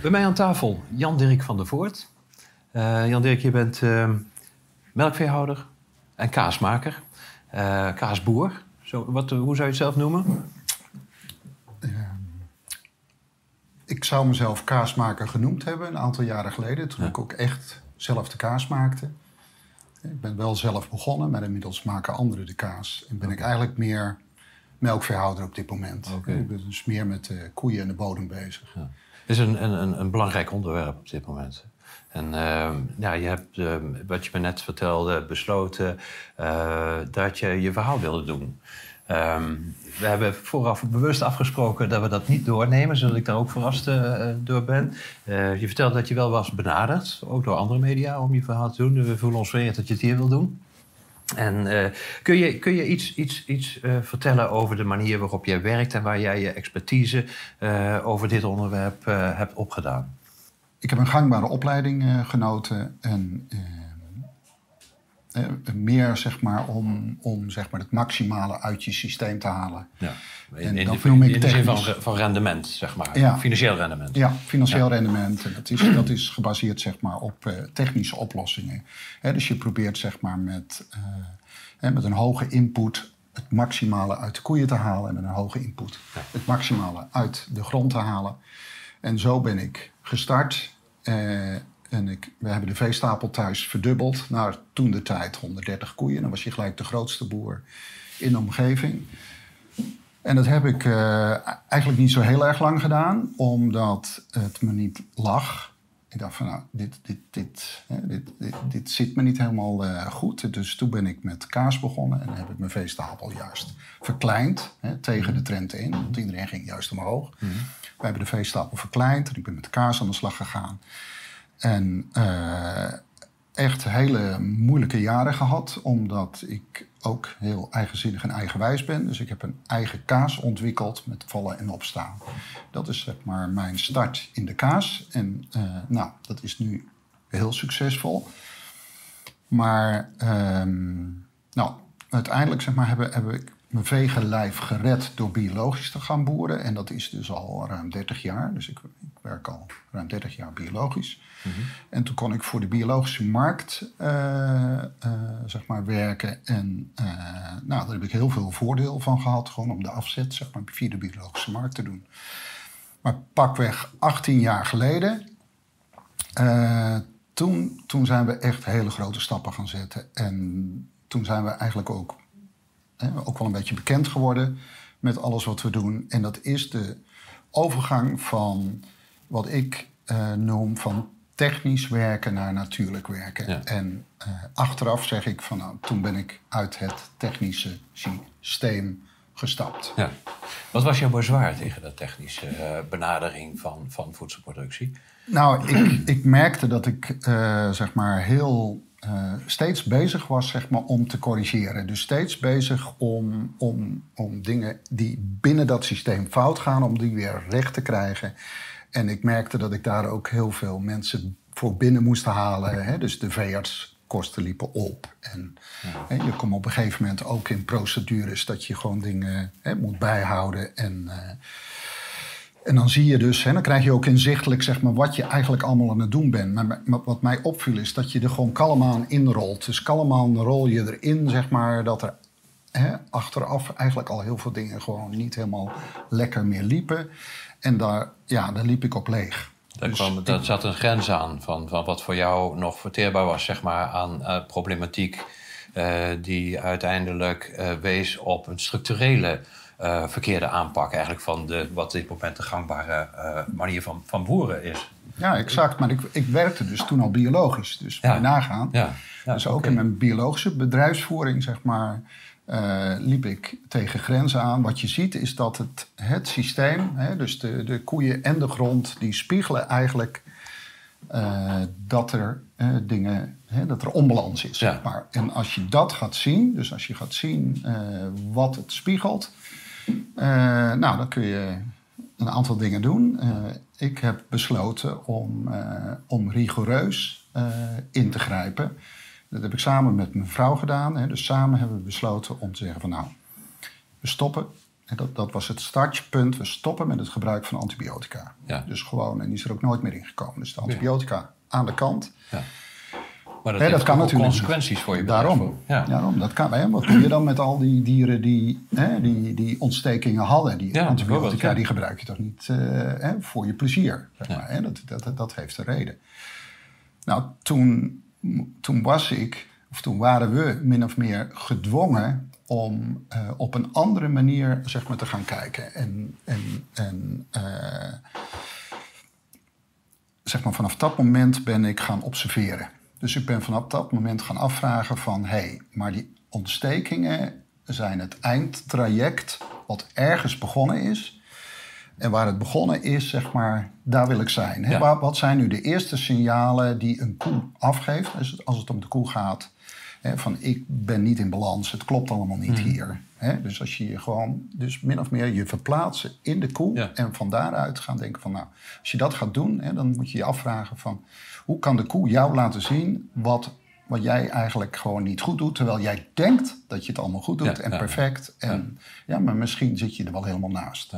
Bij mij aan tafel Jan-Dirk van der Voort. Uh, Jan-Dirk, je bent uh, melkveehouder en kaasmaker. Uh, kaasboer. Zo, wat, hoe zou je het zelf noemen? ik zou mezelf kaasmaker genoemd hebben een aantal jaren geleden. Toen ik ook echt zelf de kaas maakte. Ik ben wel zelf begonnen, maar inmiddels maken anderen de kaas. En ben ik eigenlijk meer melkveehouder op dit moment. Ik ben dus meer met de koeien en de bodem bezig. Ja. Is een, een, een belangrijk onderwerp op dit moment. En uh, ja, je hebt, uh, wat je me net vertelde, besloten uh, dat je je verhaal wilde doen. Um, we hebben vooraf bewust afgesproken dat we dat niet doornemen, zodat ik daar ook verrast uh, door ben. Uh, je vertelde dat je wel was benaderd, ook door andere media, om je verhaal te doen. We voelen ons vereerd dat je het hier wil doen. En uh, kun je, kun je iets, iets, iets vertellen over de manier waarop jij werkt en waar jij je expertise over dit onderwerp hebt opgedaan? Ik heb een gangbare opleiding genoten en meer zeg maar, om, om zeg maar, het maximale uit je systeem te halen. Ja. In, en dat noem ik in de zin van, van rendement, zeg maar. Ja. Financieel rendement. Ja, financieel rendement. En dat, is, dat is gebaseerd zeg maar, op uh, technische oplossingen. dus je probeert zeg maar, met, uh, met een hoge input het maximale uit de koeien te halen. En met een hoge input het maximale uit de grond te halen. En zo ben ik gestart. Uh, en ik, we hebben de veestapel thuis verdubbeld naar toen de tijd 130 koeien. Dan was je gelijk de grootste boer in de omgeving. En dat heb ik uh, eigenlijk niet zo heel erg lang gedaan, omdat het me niet lag. Ik dacht van, nou, dit, dit, dit, hè, dit, dit, dit, zit me niet helemaal uh, goed. Dus toen ben ik met kaas begonnen en heb ik mijn veestapel juist verkleind hè, tegen de trend in. Want iedereen ging juist omhoog. Mm -hmm. We hebben de veestapel verkleind en ik ben met kaas aan de slag gegaan. En uh, echt hele moeilijke jaren gehad, omdat ik ook heel eigenzinnig en eigenwijs ben. Dus ik heb een eigen kaas ontwikkeld met vallen en opstaan. Dat is zeg maar mijn start in de kaas. En uh, nou, dat is nu heel succesvol. Maar um, nou, uiteindelijk zeg maar, heb, heb ik mijn vegenlijf gered door biologisch te gaan boeren. En dat is dus al ruim 30 jaar. Dus ik, ik werk al ruim 30 jaar biologisch. Mm -hmm. En toen kon ik voor de biologische markt uh, uh, zeg maar werken. En uh, nou, daar heb ik heel veel voordeel van gehad. Gewoon om de afzet zeg maar, via de biologische markt te doen. Maar pakweg 18 jaar geleden... toen, toen zijn we echt hele grote stappen gaan zetten. En toen zijn we eigenlijk ook ook wel een beetje bekend geworden met alles wat we doen. En dat is de overgang van wat ik uh, noem van technisch werken naar natuurlijk werken. En uh, achteraf zeg ik van nou, toen ben ik uit het technische systeem gestapt. Ja. Wat was jouw bezwaar tegen de technische uh, benadering van, van voedselproductie? Nou, ik, ik merkte dat ik zeg maar heel uh, steeds bezig was zeg maar, om te corrigeren. Dus steeds bezig om, om, om dingen die binnen dat systeem fout gaan, om die weer recht te krijgen. En ik merkte dat ik daar ook heel veel mensen voor binnen moest halen. Hè? Dus de veeartskosten liepen op. En hè, je komt op een gegeven moment ook in procedures dat je gewoon dingen hè, moet bijhouden. En, uh, en dan zie je dus, hè, dan krijg je ook inzichtelijk zeg maar, wat je eigenlijk allemaal aan het doen bent. Maar, wat mij opviel is dat je er gewoon kalm aan inrolt. Dus kalm aan rol je erin, zeg maar, dat er hè, achteraf eigenlijk al heel veel dingen gewoon niet helemaal lekker meer liepen. En daar, ja, daar liep ik op leeg. Daar, dus kwam, daar zat een grens aan van, van wat voor jou nog verteerbaar was, zeg maar, aan uh, problematiek. Uh, die uiteindelijk uh, wees op een structurele uh, verkeerde aanpak eigenlijk van de, wat dit moment de gangbare uh, manier van, van boeren is. Ja, exact. Maar ik, ik werkte dus toen al biologisch. Dus ja. nagaan. Ja. ja dus ook okay. in mijn biologische bedrijfsvoering, zeg maar, uh, liep ik tegen grenzen aan. Wat je ziet is dat het, het systeem, hè, dus de, de koeien en de grond, die spiegelen eigenlijk dat er dingen, dat er onbalans is. Zeg maar. En als je dat gaat zien, dus als je gaat zien wat het spiegelt, nou, dan kun je een aantal dingen doen. Uh, ik heb besloten om, uh, om rigoureus in te grijpen. Dat heb ik samen met mijn vrouw gedaan. Hè. Dus samen hebben we besloten om te zeggen van nou, we stoppen en dat, dat was het startpunt, we stoppen met het gebruik van antibiotica. Ja. Dus gewoon, en die is er ook nooit meer ingekomen. Dus de antibiotica aan de kant. Ja. Maar dat, kan ook natuurlijk. consequenties voor je bedrijf. Daarom. Ja. Daarom, dat kan. Hè? Wat doe je dan met al die dieren die, hè, die, die ontstekingen hadden? Die Ja, antibiotica, ja. die gebruik je toch niet eh, hè, voor je plezier? Zeg maar, hè? Dat, dat, dat heeft een reden. Nou, toen, toen was ik, of toen waren we min of meer gedwongen om eh, op een andere manier zeg maar, te gaan kijken. En, en, en eh, zeg maar, vanaf dat moment ben ik gaan observeren. Dus ik ben vanaf dat moment gaan afvragen van... hé, hey, maar die ontstekingen zijn het eindtraject wat ergens begonnen is. En waar het begonnen is, zeg maar, daar wil ik zijn. Hè? Ja. Waar- Wat zijn nu de eerste signalen die een koe afgeeft als het, als het om de koe gaat? Hè, van ik ben niet in balans, het klopt allemaal niet Mhm. hier. Hè? Dus als je je gewoon, dus min of meer je verplaatsen in de koe Ja. en van daaruit gaan denken van nou, als je dat gaat doen, hè, dan moet je je afvragen van hoe kan de koe jou laten zien wat, wat jij eigenlijk gewoon niet goed doet, terwijl jij denkt dat je het allemaal goed doet Ja, en perfect. En, ja. maar misschien zit je er wel helemaal naast.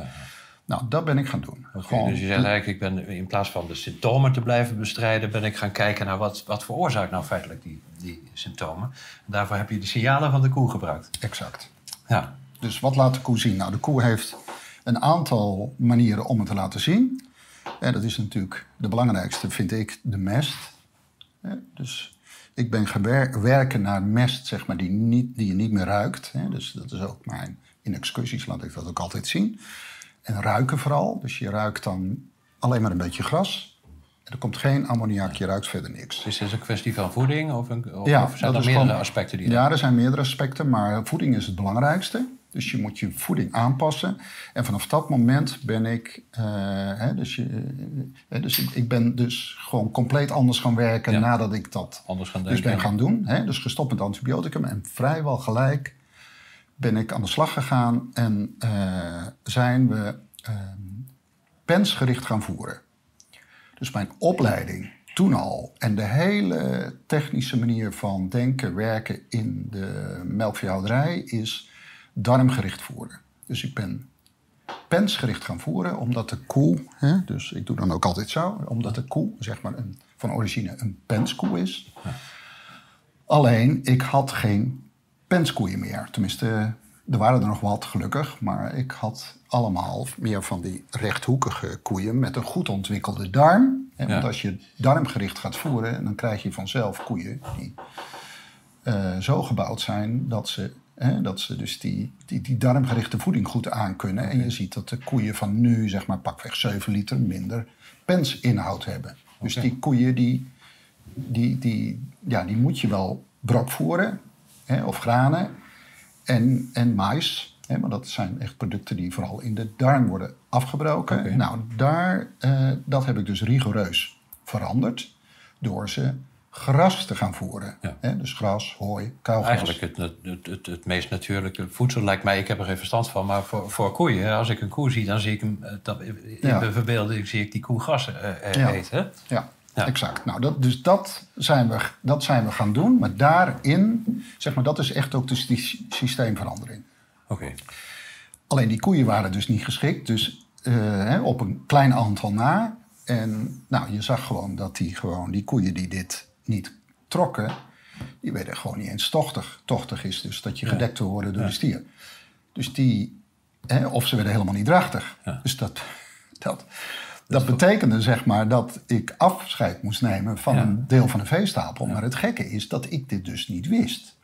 Nou, dat ben ik gaan doen. Gewoon- dus je zegt eigenlijk, ik ben in plaats van de symptomen te blijven bestrijden, ben ik gaan kijken naar wat, wat veroorzaakt nou feitelijk die, die symptomen. En daarvoor heb je de signalen van de koe gebruikt. Exact. Ja, Dus wat laat de koe zien? Nou, de koe heeft een aantal manieren om het te laten zien. En dat is natuurlijk de belangrijkste, vind ik, de mest. Dus ik ben gaan wer- werken naar mest, zeg maar, die, niet, die je niet meer ruikt. Hè. Dus dat is ook mijn... In excursies laat ik dat ook altijd zien. En ruiken vooral. Dus je ruikt dan alleen maar een beetje gras. Er komt geen ammoniak, je ruikt verder niks. is dit een kwestie van voeding of, een, of, Ja, zijn er meerdere gewoon- aspecten die Ja, er zijn meerdere aspecten, maar voeding is het belangrijkste. Dus je moet je voeding aanpassen. En vanaf dat moment ben ik, eh, hè, dus, je, eh, dus ik, ik ben dus gewoon compleet anders gaan werken Ja. nadat ik dat anders gaan dus ben gaan doen. Hè, dus gestopt met antibioticum en vrijwel gelijk ben ik aan de slag gegaan en eh, zijn we eh, pensgericht gaan voeren. Dus mijn opleiding toen al en de hele technische manier van denken, werken in de melkveehouderij is darmgericht voeren. Dus ik ben pensgericht gaan voeren omdat de koe, hè, dus ik doe dan ook altijd zo, omdat de koe zeg maar een, van origine een penskoe is. Alleen ik had geen penskoeien meer. Tenminste, er waren er nog wat gelukkig, maar ik had allemaal meer van die rechthoekige koeien met een goed ontwikkelde darm. Hè, Want Ja. als je darmgericht gaat voeren, dan krijg je vanzelf koeien die eh, zo gebouwd zijn dat ze, hè, dat ze dus die, die, die darmgerichte voeding goed aankunnen. En je ziet dat de koeien van nu, zeg maar pakweg 7 liter minder pensinhoud hebben. Dus die koeien die, die, die, ja, die moet je wel brok voeren hè, of granen en, en mais. Hè, maar dat zijn echt producten die vooral in de darm worden afgebroken. Nou, daar, eh, dat heb ik dus rigoureus veranderd door ze gras te gaan voeren. Ja. Hè, dus gras, hooi, kauwgras. Eigenlijk het, het, het, het meest natuurlijke voedsel lijkt mij, ik heb er geen verstand van, maar voor, voor koeien, hè, als ik een koe zie, dan zie ik hem, eh, dat, in Ja. mijn verbeelding zie ik die koe gras eh, eh, Ja. eten. Ja, Ja. exact. Nou, dat, dus dat zijn, we, dat zijn we gaan doen. Maar daarin, zeg maar, dat is echt ook sy- systeemverandering. Oké, Alleen die koeien waren dus niet geschikt. Dus eh, hè, op een klein aantal na. En nou, je zag gewoon dat die, gewoon, die koeien die dit niet trokken... die werden gewoon niet eens tochtig. Tochtig is dus dat je gedekt wil worden door de stier. Dus die... Hè, of ze werden helemaal niet drachtig. Dus dat... dat dat betekende zeg maar dat ik afscheid moest nemen van Ja. een deel van de veestapel. Maar het gekke is dat ik dit dus niet wist.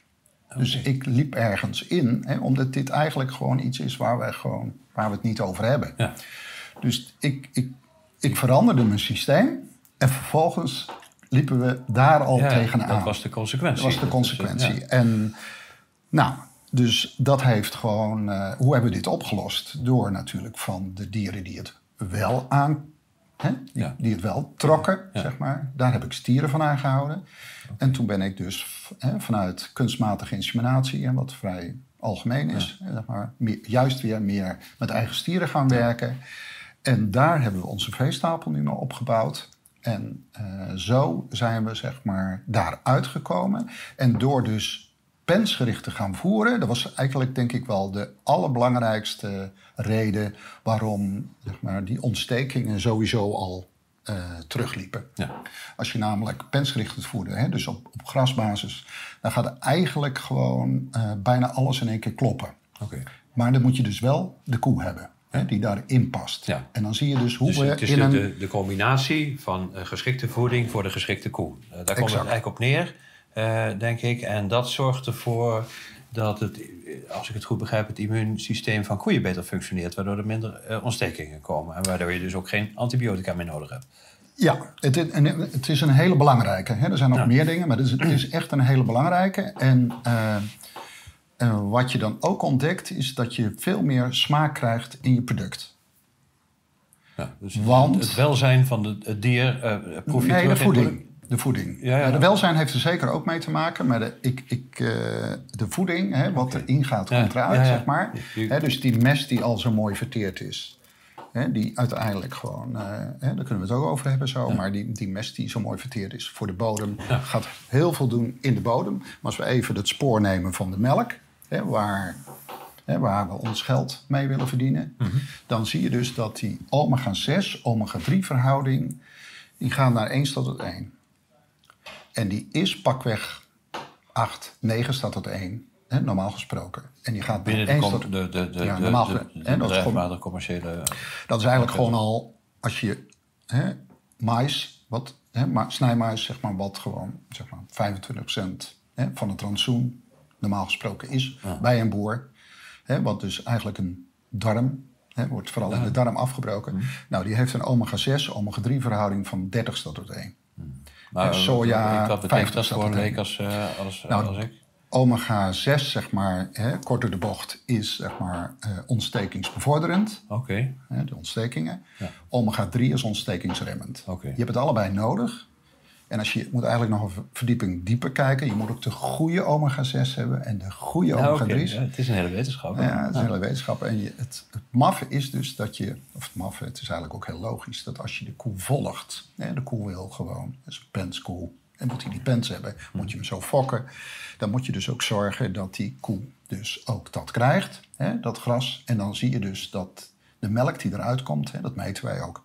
Dus ik liep ergens in, hè, omdat dit eigenlijk gewoon iets is waar we, gewoon, waar we het niet over hebben. ja. Dus ik, ik, ik veranderde mijn systeem en vervolgens liepen we daar al ja tegenaan. dat was de consequentie. Dat was de consequentie. ja. En nou, dus dat heeft gewoon. eh, hoe hebben we dit opgelost? Door natuurlijk van de dieren die het wel aan. Hè, die, Ja. die het wel trokken, zeg maar. Daar heb ik stieren van aangehouden. En toen ben ik dus hè, vanuit kunstmatige inseminatie, en wat vrij algemeen is, zeg maar, meer- juist weer meer met eigen stieren gaan werken. En daar hebben we onze veestapel nu maar opgebouwd. En eh, zo zijn we zeg maar daar uitgekomen. En door dus pensgericht te gaan voeren, dat was eigenlijk denk ik wel de allerbelangrijkste reden waarom zeg maar, die ontstekingen sowieso al uh, terugliepen. Ja. Als je namelijk pensgericht het voerde, hè, dus op, op grasbasis, dan gaat er eigenlijk gewoon uh, bijna alles in één keer kloppen. Okay. Maar dan moet je dus wel de koe hebben. Hè, die daarin past. Ja. En dan zie je dus hoe dus we het is in de, een... de, de combinatie van uh, geschikte voeding voor de geschikte koe. Uh, daar komt het eigenlijk op neer, uh, denk ik. En dat zorgt ervoor dat het, als ik het goed begrijp, het immuunsysteem van koeien beter functioneert. Waardoor er minder ontstekingen komen. En waardoor je dus ook geen antibiotica meer nodig hebt. Ja, het is, het is een hele belangrijke. Hè. Er zijn nog Ja. meer dingen, maar het is, het is echt een hele belangrijke. En uh, wat je dan ook ontdekt, is dat je veel meer smaak krijgt in je product. Ja, dus Want- het welzijn van de, het dier uh, proef je nee, de voeding. De voeding. Ja, ja. Uh, De welzijn heeft er zeker ook mee te maken, maar de, ik, ik, uh, de voeding, hè, wat erin gaat, komt eruit, zeg maar. Hè, dus die mest die al zo mooi verteerd is. Hè, die uiteindelijk gewoon, eh, hè, daar kunnen we het ook over hebben zo, maar die, die mest die zo mooi verteerd is voor de bodem, gaat heel veel doen in de bodem. Maar als we even het spoor nemen van de melk, hè, waar, hè, waar we ons geld mee willen verdienen, dan zie je dus dat die omega-6, omega-3 verhouding, die gaat naar 1 staat tot 1. En die is pakweg 8, 9 staat tot 1, hè, normaal gesproken. En die gaat Binnen de, 1 com- tot de, de, de, Ja, de, normaal de, ge- de hè, dat is gewoon- bedrijfsmatige commerciële... Dat is eigenlijk gewoon al, als je hè, mais, wat, hè, ma- snijmais, zeg maar, wat gewoon zeg maar, 25% hè, van het rantsoen normaal gesproken is bij een boer. Hè, wat dus eigenlijk een darm, hè, wordt vooral in de darm afgebroken. Nou, die heeft een omega-6, omega-3 verhouding van 30 tot tot 1. Maar en soja, ik- wat betekent 50 dat voor een leek als, eh, als, Nou, als ik? Omega-6, zeg maar, hè, kort door de bocht, is zeg maar, eh, ontstekingsbevorderend. Oké, hè, de ontstekingen. Ja. Omega-3 is ontstekingsremmend. Oké. Je hebt het allebei nodig. En als je je moet eigenlijk nog een verdieping dieper kijken. Je moet ook de goede omega-6 hebben en de goede Ja, oké. omega-3's. Ja, het is een hele wetenschap. hè? Ja, het is een hele wetenschap. En je, het, het maffe is dus dat je, of het maffe, het is eigenlijk ook heel logisch, dat als je de koe volgt, hè, de koe wil gewoon, dat is een penskoe, en moet hij die pens hebben, moet je hem zo fokken, dan moet je dus ook zorgen dat die koe dus ook dat krijgt, hè, dat gras. En dan zie je dus dat de melk die eruit komt, hè, dat meten wij ook,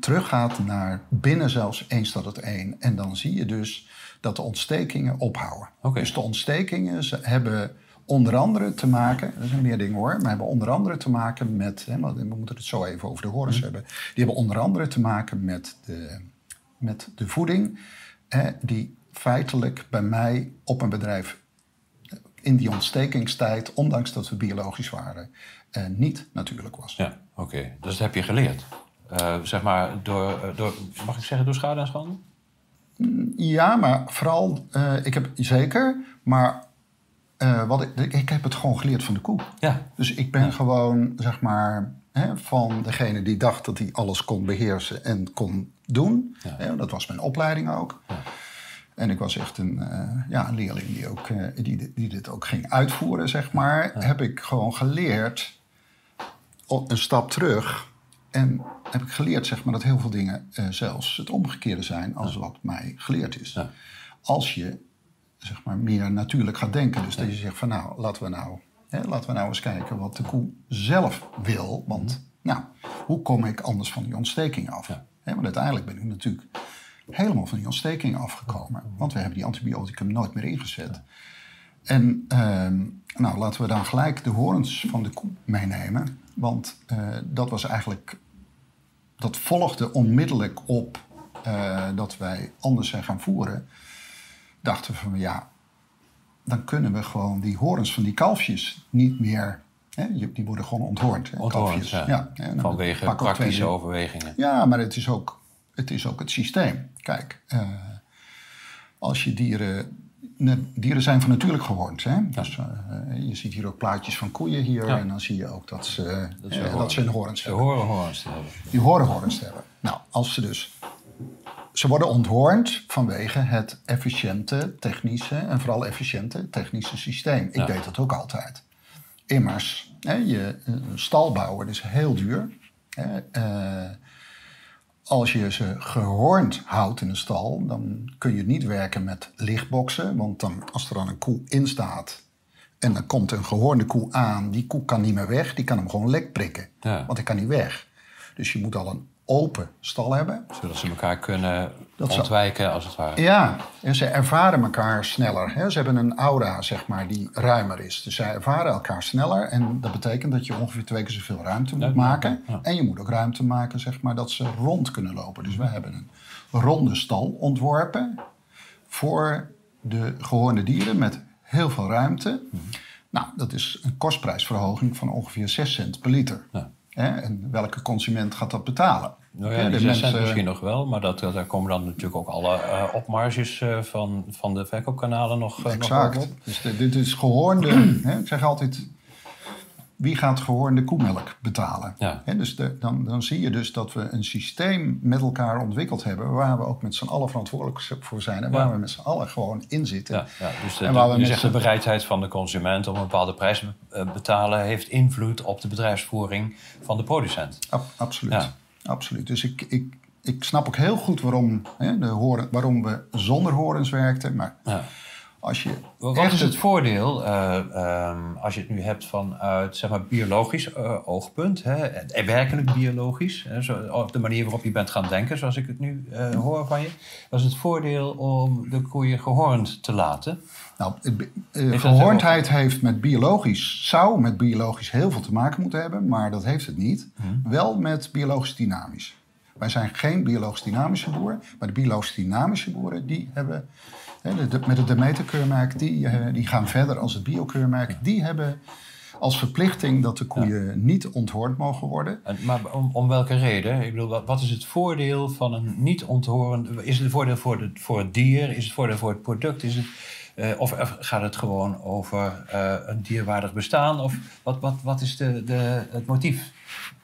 teruggaat naar binnen zelfs 1 staat het 1. En dan zie je dus dat de ontstekingen ophouden. Oké. Dus de ontstekingen ze hebben onder andere te maken, er zijn meer dingen hoor, maar hebben onder andere te maken met, hè, we moeten het zo even over de horens hebben, die hebben onder andere te maken met de, met de voeding, hè, die feitelijk bij mij op een bedrijf in die ontstekingstijd, ondanks dat we biologisch waren, eh, niet natuurlijk was. Ja, oké. Dus dat heb je geleerd. Eh, zeg maar, door, eh, door, mag ik zeggen, door schade en schande? Ja, maar vooral, eh, ik heb zeker, maar wat ik, ik heb het gewoon geleerd van de koe. Ja. Dus ik ben gewoon, zeg maar, hè, van degene die dacht dat hij alles kon beheersen en kon doen. Ja. Hè, dat was mijn opleiding ook. En ik was echt een, ja, een leerling die, ook, die, die dit ook ging uitvoeren, zeg maar. Heb ik gewoon geleerd, op een stap terug. En heb ik geleerd, zeg maar, dat heel veel dingen eh, zelfs het omgekeerde zijn als wat mij geleerd is. Ja. Als je zeg maar, meer natuurlijk gaat denken. Dus dat je zegt van nou, laten we nou, hè, laten we nou eens kijken wat de koe zelf wil. Want nou, hoe kom ik anders van die ontsteking af? Ja. Hè, want uiteindelijk ben ik natuurlijk helemaal van die ontsteking afgekomen. Want we hebben die antibioticum nooit meer ingezet. En ehm, nou, laten we dan gelijk de horens van de koe meenemen. Want eh, dat was eigenlijk, dat volgde onmiddellijk op eh, dat wij anders zijn gaan voeren. Dachten we van ja, dan kunnen we gewoon die horens van die kalfjes niet meer. Hè, die worden gewoon onthoornd. Hè, kalfjes. ja. hè, dan Vanwege twee praktische overwegingen. Ja, maar het is ook het, is ook het systeem. Kijk, eh, als je dieren... Dieren zijn van natuurlijk gehoord. Hè? Dus, eh, je ziet hier ook plaatjes van koeien hier. Ja. En dan zie je ook dat ze, Dat eh, dat ze een horens Ze hebben. horen horens te hebben. Die horen horens hebben. Nou, als ze dus... Ze worden onthoornd vanwege het efficiënte technische... en vooral efficiënte technische systeem. Ik Ja. deed dat ook altijd. Immers, hè, je, een stal bouwen is heel duur. Hè, eh, als je ze gehoornd houdt in een stal, dan kun je niet werken met lichtboxen. Want dan, als er dan een koe in staat en dan komt een gehoornde koe aan, die koe kan niet meer weg, die kan hem gewoon lek prikken. Ja. Want hij kan niet weg. Dus je moet al een open stal hebben. Zodat ze elkaar kunnen Dat ontwijken, als het ware. Ja, en ze ervaren elkaar sneller. Hè? Ze hebben een aura, zeg maar, die ruimer is. Dus zij ervaren elkaar sneller. En dat betekent dat je ongeveer twee keer zoveel ruimte moet maken. ja. En je moet ook ruimte maken, zeg maar, dat ze rond kunnen lopen. Dus we hebben een ronde stal ontworpen voor de gehoorde dieren met heel veel ruimte. Nou, dat is een kostprijsverhoging van ongeveer 6 cent per liter. Ja. Hè? En welke consument gaat dat betalen? Nou ja, die de 6 cent mensen- misschien nog wel, maar dat, daar komen dan natuurlijk ook alle eh, opmarges eh, van, van de verkoopkanalen nog, nog Exact. op. Dus dit, dit is gehoorde. hè, ik zeg altijd. Wie gaat gehoorde koemelk betalen? Ja. Dus de, dan, dan zie je dus dat we een systeem met elkaar ontwikkeld hebben. waar we ook met z'n allen verantwoordelijk voor zijn. en waar Ja. we met z'n allen gewoon in zitten. Ja, ja, dus de, En waar we je met zegt de bereidheid van de consument om een bepaalde prijs te eh, betalen... heeft invloed op de bedrijfsvoering van de producent. Ab- absoluut. Ja. absoluut. Dus ik, ik, ik snap ook heel goed waarom, hè, de horen, waarom we zonder horens werkten. Maar Ja. Als je. Wat is het voordeel eh, ehm, als je het nu hebt vanuit zeg maar, biologisch eh, oogpunt, hè, en werkelijk biologisch, hè, zo, op de manier waarop je bent gaan denken, zoals ik het nu eh, hoor van je, was het voordeel om de koeien gehoornd te laten? Nou, eh, gehoorndheid heeft met biologisch, zou met biologisch heel veel te maken moeten hebben, maar dat heeft het niet. Mhm. Wel met biologisch dynamisch. Wij zijn geen biologisch dynamische boer, maar de biologisch dynamische boeren die hebben, met het Demeter-keurmerk, die, eh, die gaan verder als het biokeurmerk. Die hebben als verplichting dat de koeien niet onthoord mogen worden. En, maar om, om welke reden? Ik bedoel, wat, wat is het voordeel van een niet onthorend... Is het een voordeel voor, de, voor het dier? Is het voordeel voor het product? Is het, eh, of, of gaat het gewoon over eh, een dierwaardig bestaan? Of wat, wat, wat is de, de, het motief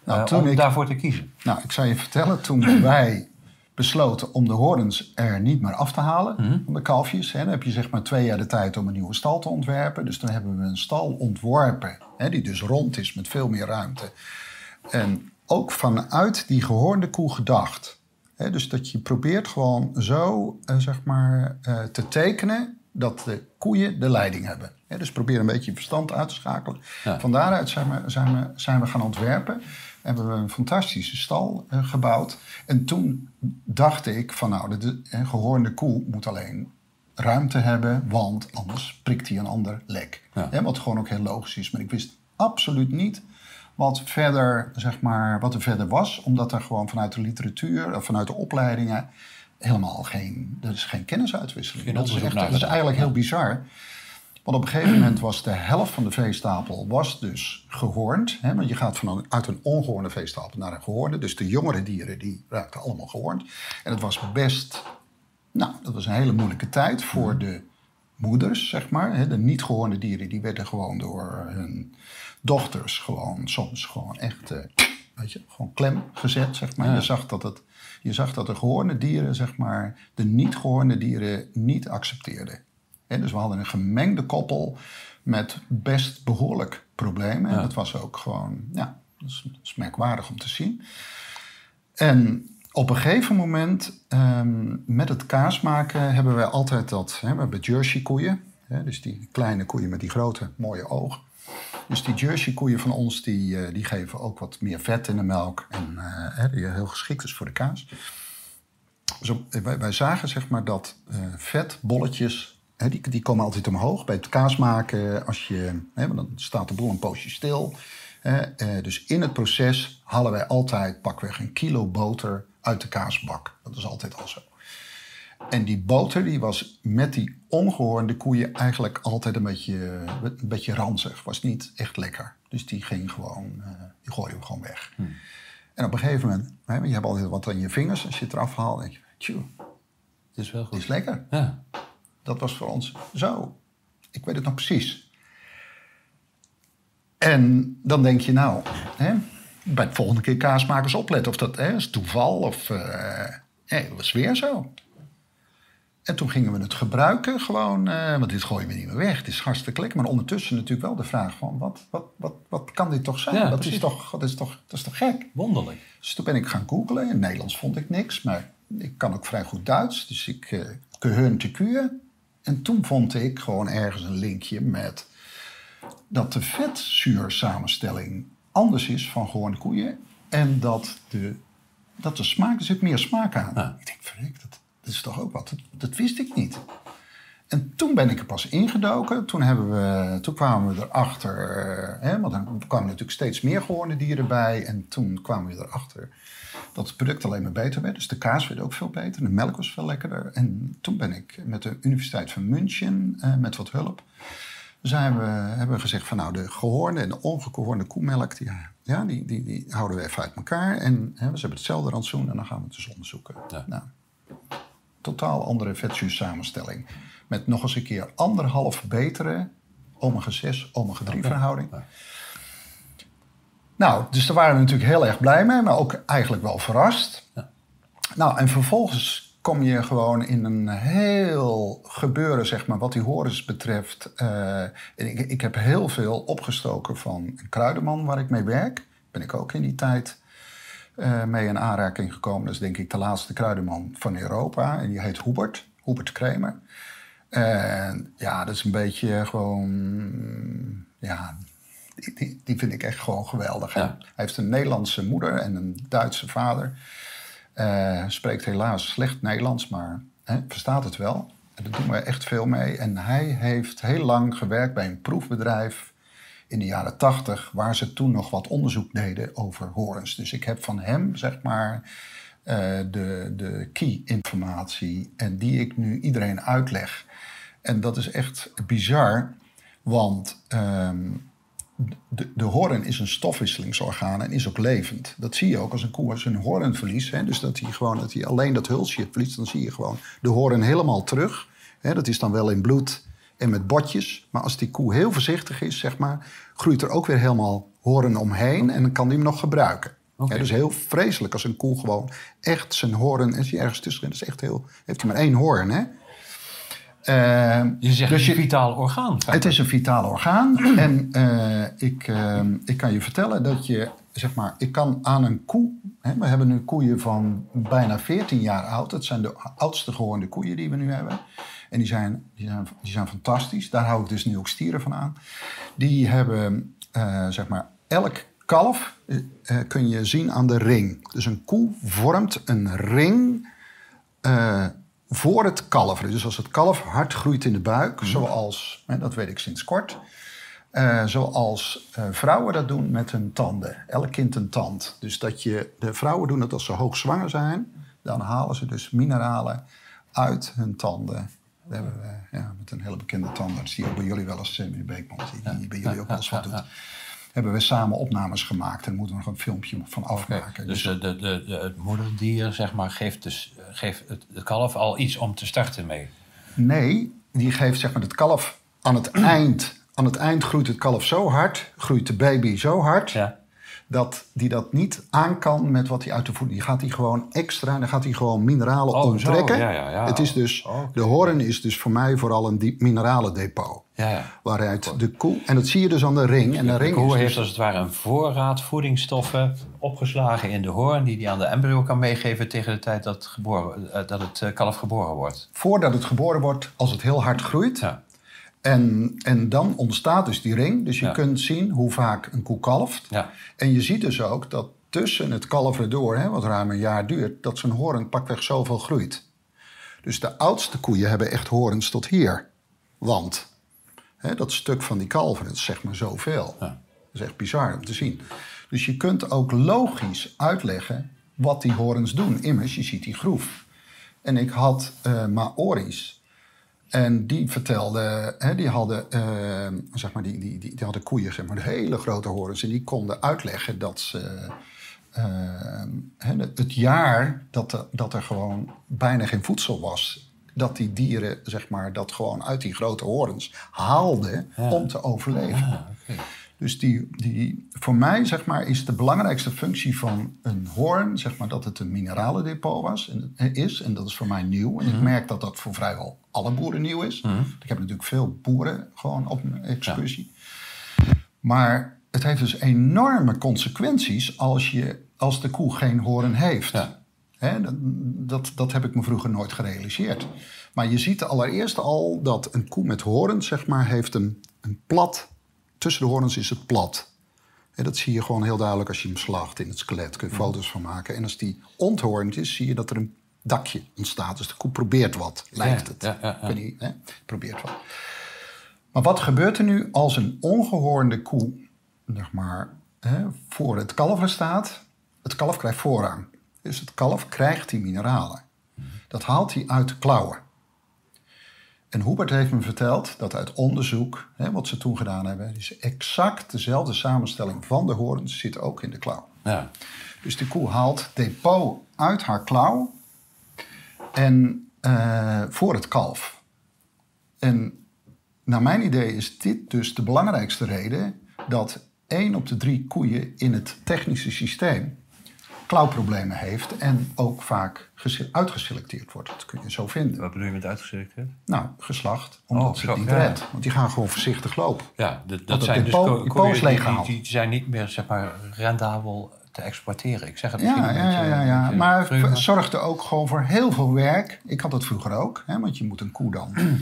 Nou, om ik- daarvoor te kiezen? Nou, ik zou je vertellen, toen wij besloten om de horens er niet meer af te halen van de kalfjes. Hè, dan heb je zeg maar twee jaar de tijd om een nieuwe stal te ontwerpen. Dus toen hebben we een stal ontworpen, hè, die dus rond is met veel meer ruimte. En ook vanuit die gehoorde koe gedacht. Hè, dus dat je probeert gewoon zo eh, zeg maar, eh, te tekenen dat de koeien de leiding hebben. Hè, dus probeer een beetje je verstand uit te schakelen. Ja. Van daaruit zijn we, zijn, we, zijn we gaan ontwerpen. Hebben we een fantastische stal eh, gebouwd. En toen dacht ik van nou, de, de gehoorde koe moet alleen ruimte hebben, want anders prikt hij een ander lek. Ja. Wat gewoon ook heel logisch is. Maar ik wist absoluut niet wat, verder, zeg maar, wat er verder was, omdat er gewoon vanuit de literatuur, of vanuit de opleidingen, helemaal geen, er is geen kennisuitwisseling. Geen dat, is echt, dat is eigenlijk heel bizar. Want op een gegeven moment was de helft van de veestapel was dus gehoornd. Hè, want je gaat van uit een ongehoorde veestapel naar een gehoorde. Dus de jongere dieren die raakten allemaal gehoornd. En het was best, nou, dat was een hele moeilijke tijd voor de moeders, zeg maar. Hè. De niet gehoorde dieren die werden gewoon door hun dochters gewoon soms gewoon echt, eh, weet je, gewoon klem gezet, zeg maar. Ja. Je zag dat het, je zag dat de gehoorde dieren, zeg maar, de niet gehoorde dieren niet accepteerden. Dus we hadden een gemengde koppel met best behoorlijk problemen. En Ja. dat was ook gewoon, ja, dat is, dat is merkwaardig om te zien. En op een gegeven moment, ehm, met het kaas maken, hebben wij altijd dat. Hè, we hebben Jersey koeien. Hè, dus die kleine koeien met die grote, mooie ogen. Dus die Jersey koeien van ons, die, eh, die geven ook wat meer vet in de melk. En eh, hè, die heel geschikt is voor de kaas. Dus op- wij, wij zagen zeg maar dat eh, vetbolletjes, die, die komen altijd omhoog bij het kaas maken. Als je, hè, want dan staat de boel een poosje stil. hè. Eh, dus in het proces halen wij altijd pakweg een kilo boter uit de kaasbak. Dat is altijd al zo. En die boter die was met die ongehoorde koeien eigenlijk altijd een beetje, een beetje ranzig. Was niet echt lekker. Dus die ging gewoon, eh, die gooien we gewoon weg. En op een gegeven moment, hè, je hebt altijd wat aan je vingers. Als je het eraf haalt, denk je, tjoe, Het is wel goed. is lekker. Ja. Dat was voor ons zo. Ik weet het nog precies. En dan denk je nou, hè, bij de volgende keer kaasmakers opletten of dat hè, is toeval of eh nee, dat was weer zo. En toen gingen we het gebruiken gewoon, eh, want dit gooien we niet meer weg. Het is hartstikke lekker. Maar ondertussen natuurlijk wel de vraag van, wat, wat, wat, wat kan dit toch zijn? Ja, dat, is toch, dat, is toch, dat is toch gek? Wonderlijk. Dus toen ben ik gaan googlen. In Nederlands vond ik niks, maar ik kan ook vrij goed Duits. Dus ik uh, gehörnte kuur. En toen vond ik gewoon ergens een linkje met dat de vetzuursamenstelling anders is van gewone koeien. En dat de, dat de smaak, er zit meer smaak aan. Ja. Ik denk, verrek, dat, dat is toch ook wat? Dat, dat wist ik niet. En toen ben ik er pas ingedoken. Toen, hebben we, toen kwamen we erachter, eh, hè, want dan kwamen natuurlijk steeds meer gewone dieren bij. En toen kwamen we erachter dat het product alleen maar beter werd. Dus de kaas werd ook veel beter, de melk was veel lekkerder. En toen ben ik met de Universiteit van München, eh, met wat hulp, zijn we, hebben we gezegd van nou, de gehoorde en de ongehoorde koemelk, die, ja, die, die, die houden we even uit elkaar. En hè, ze hebben hetzelfde rantsoen en dan gaan we het dus onderzoeken. Ja. Nou, totaal andere vetzuursamenstelling. Met nog eens een keer anderhalf betere omega-6, omega-3 verhouding. Ja. Nou, dus daar waren we natuurlijk heel erg blij mee, maar ook eigenlijk wel verrast. Nou, en vervolgens kom je gewoon in een heel gebeuren, zeg maar, wat die horens betreft. Eh, ik, ik heb heel veel opgestoken van een kruidenman waar ik mee werk. Ben ik ook in die tijd eh, mee in aanraking gekomen. Dat is denk ik de laatste kruidenman van Europa. En die heet Hubert, Hubert Kremer. En ja, dat is een beetje gewoon, ja, die, die, die vind ik echt gewoon geweldig. Ja. Hij heeft een Nederlandse moeder en een Duitse vader. Eh, spreekt helaas slecht Nederlands, maar hè, verstaat het wel. En daar doen we echt veel mee. En hij heeft heel lang gewerkt bij een proefbedrijf in de jaren tachtig, waar ze toen nog wat onderzoek deden over horens. Dus ik heb van hem, zeg maar, eh, de, de key-informatie en die ik nu iedereen uitleg. En dat is echt bizar, want ehm, de, de hoorn is een stofwisselingsorgaan en is ook levend. Dat zie je ook als een koe zijn hoorn verliest. Hè? Dus dat hij gewoon dat hij alleen dat hulsje verliest, dan zie je gewoon de hoorn helemaal terug. Hè? Dat is dan wel in bloed en met botjes. Maar als die koe heel voorzichtig is, zeg maar, groeit er ook weer helemaal hoorn omheen en dan kan hij hem nog gebruiken. Hè, dus heel vreselijk als een koe gewoon echt zijn hoorn en ergens tussen. Dat is echt heel. Heeft hij maar één hoorn, hè? Eh, Je zegt dus een vitaal orgaan. het is een vitaal orgaan. en eh, ik, eh, ik kan je vertellen dat je, zeg maar, ik kan aan een koe. Hè, we hebben nu koeien van bijna 14 jaar oud. Dat zijn de oudste geworden koeien die we nu hebben. En die zijn, die zijn, die zijn fantastisch. Daar hou ik dus nu ook stieren van aan. Die hebben, zeg maar, elk kalf kun je zien aan de ring. Dus een koe vormt een ring voor het kalf. Dus als het kalf hard groeit in de buik, zoals, hè, dat weet ik sinds kort, eh, zoals eh, vrouwen dat doen met hun tanden. Elk kind een tand. Dus dat je, de vrouwen doen dat als ze hoogzwanger zijn, dan halen ze dus mineralen uit hun tanden. Dat hebben we ja, met een hele bekende tandarts, die ook bij jullie wel eens, eh, meneer Beekman, die, die bij jullie ook wel eens wat doet. Hebben we samen opnames gemaakt en moeten we nog een filmpje van afmaken. Dus de, de, de, de- het moederdier zeg maar, geeft, dus, eh, geeft het, het kalf al iets om te starten mee. Nee, die geeft zeg maar het kalf aan het eind. Aan het eind groeit het kalf zo hard, groeit de baby zo hard, Ja. Dat die dat niet aan kan met wat hij uit de voeding. Die gaat hij gewoon extra, dan gaat hij gewoon mineralen Oh, onttrekken. ja, ja, ja. Het is dus, Oh, de hoorn is dus voor mij vooral een diep mineralendepot. Ja, ja. Waaruit de koe, en dat zie je dus aan de ring. En de De ring koe is heeft dus, als het ware een voorraad voedingsstoffen opgeslagen in de hoorn... die hij aan de embryo kan meegeven tegen de tijd dat, geboren, eh, dat het eh, kalf geboren wordt. voordat het geboren wordt, als het heel hard groeit. En, en dan ontstaat dus die ring. Dus je Ja. kunt zien hoe vaak een koe kalft. Ja. En je ziet dus ook dat tussen het kalveren door, hè, wat ruim een jaar duurt, dat zijn hoorn pakweg zoveel groeit. Dus de oudste koeien hebben echt horens tot hier. Want hè, dat stuk van die kalveren, dat is zeg maar zoveel. Ja. Dat is echt bizar om te zien. Dus je kunt ook logisch uitleggen wat die horens doen. Immers, je ziet die groef. En ik had eh Maori's. En die vertelden, hè, die hadden, eh, zeg maar, die, die, die, die hadden koeien, zeg maar, hele grote horens. En die konden uitleggen dat ze eh, hè, het jaar dat er, dat er gewoon bijna geen voedsel was, dat die dieren, zeg maar, dat gewoon uit die grote horens haalden om te overleven. Ah. Dus die, die, voor mij zeg maar, is de belangrijkste functie van een hoorn zeg maar, dat het een mineralendepot was, en, is. En dat is voor mij nieuw. En ik merk dat dat voor vrijwel alle boeren nieuw is. Ik heb natuurlijk veel boeren gewoon op mijn excursie. Maar het heeft dus enorme consequenties als, je, als de koe geen hoorn heeft. Dat, dat, dat heb ik me vroeger nooit gerealiseerd. Maar je ziet allereerst al dat een koe met hoorn, zeg maar, heeft een, een plat... Tussen de horens is het plat. En dat zie je gewoon heel duidelijk als je hem slacht in het skelet. Kun je foto's van maken. En als die onthoornd is, zie je dat er een dakje ontstaat. Dus de koe probeert wat, lijkt het. Ja, ja, ja. Niet, hè? Probeert wat. Maar wat gebeurt er nu als een ongehoornde koe zeg maar, hè, voor het kalf staat? Het kalf krijgt voorrang. Dus het kalf krijgt die mineralen. Dat haalt hij uit de klauwen. En Hubert heeft me verteld dat uit onderzoek, hè, wat ze toen gedaan hebben, is exact dezelfde samenstelling van de horens zit ook in de klauw. Ja. Dus de koe haalt depot uit haar klauw en eh, voor het kalf. En naar mijn idee is dit dus de belangrijkste reden dat één op de drie koeien in het technische systeem klauwproblemen heeft en ook vaak gese- uitgeselecteerd wordt. Dat kun je zo vinden. Wat bedoel je met uitgeselecteerd? Nou, geslacht, omdat Oh, ze zo, het niet ja. redt. Want die gaan gewoon voorzichtig lopen. Ja, dat zijn dus koeien die, die zijn niet meer zeg maar, rendabel te exporteren. Ik zeg het misschien Ja, een ja, beetje... ja, ja, ja. beetje Maar het zorgde ook gewoon voor heel veel werk. Ik had dat vroeger ook, hè, want je moet een koe dan.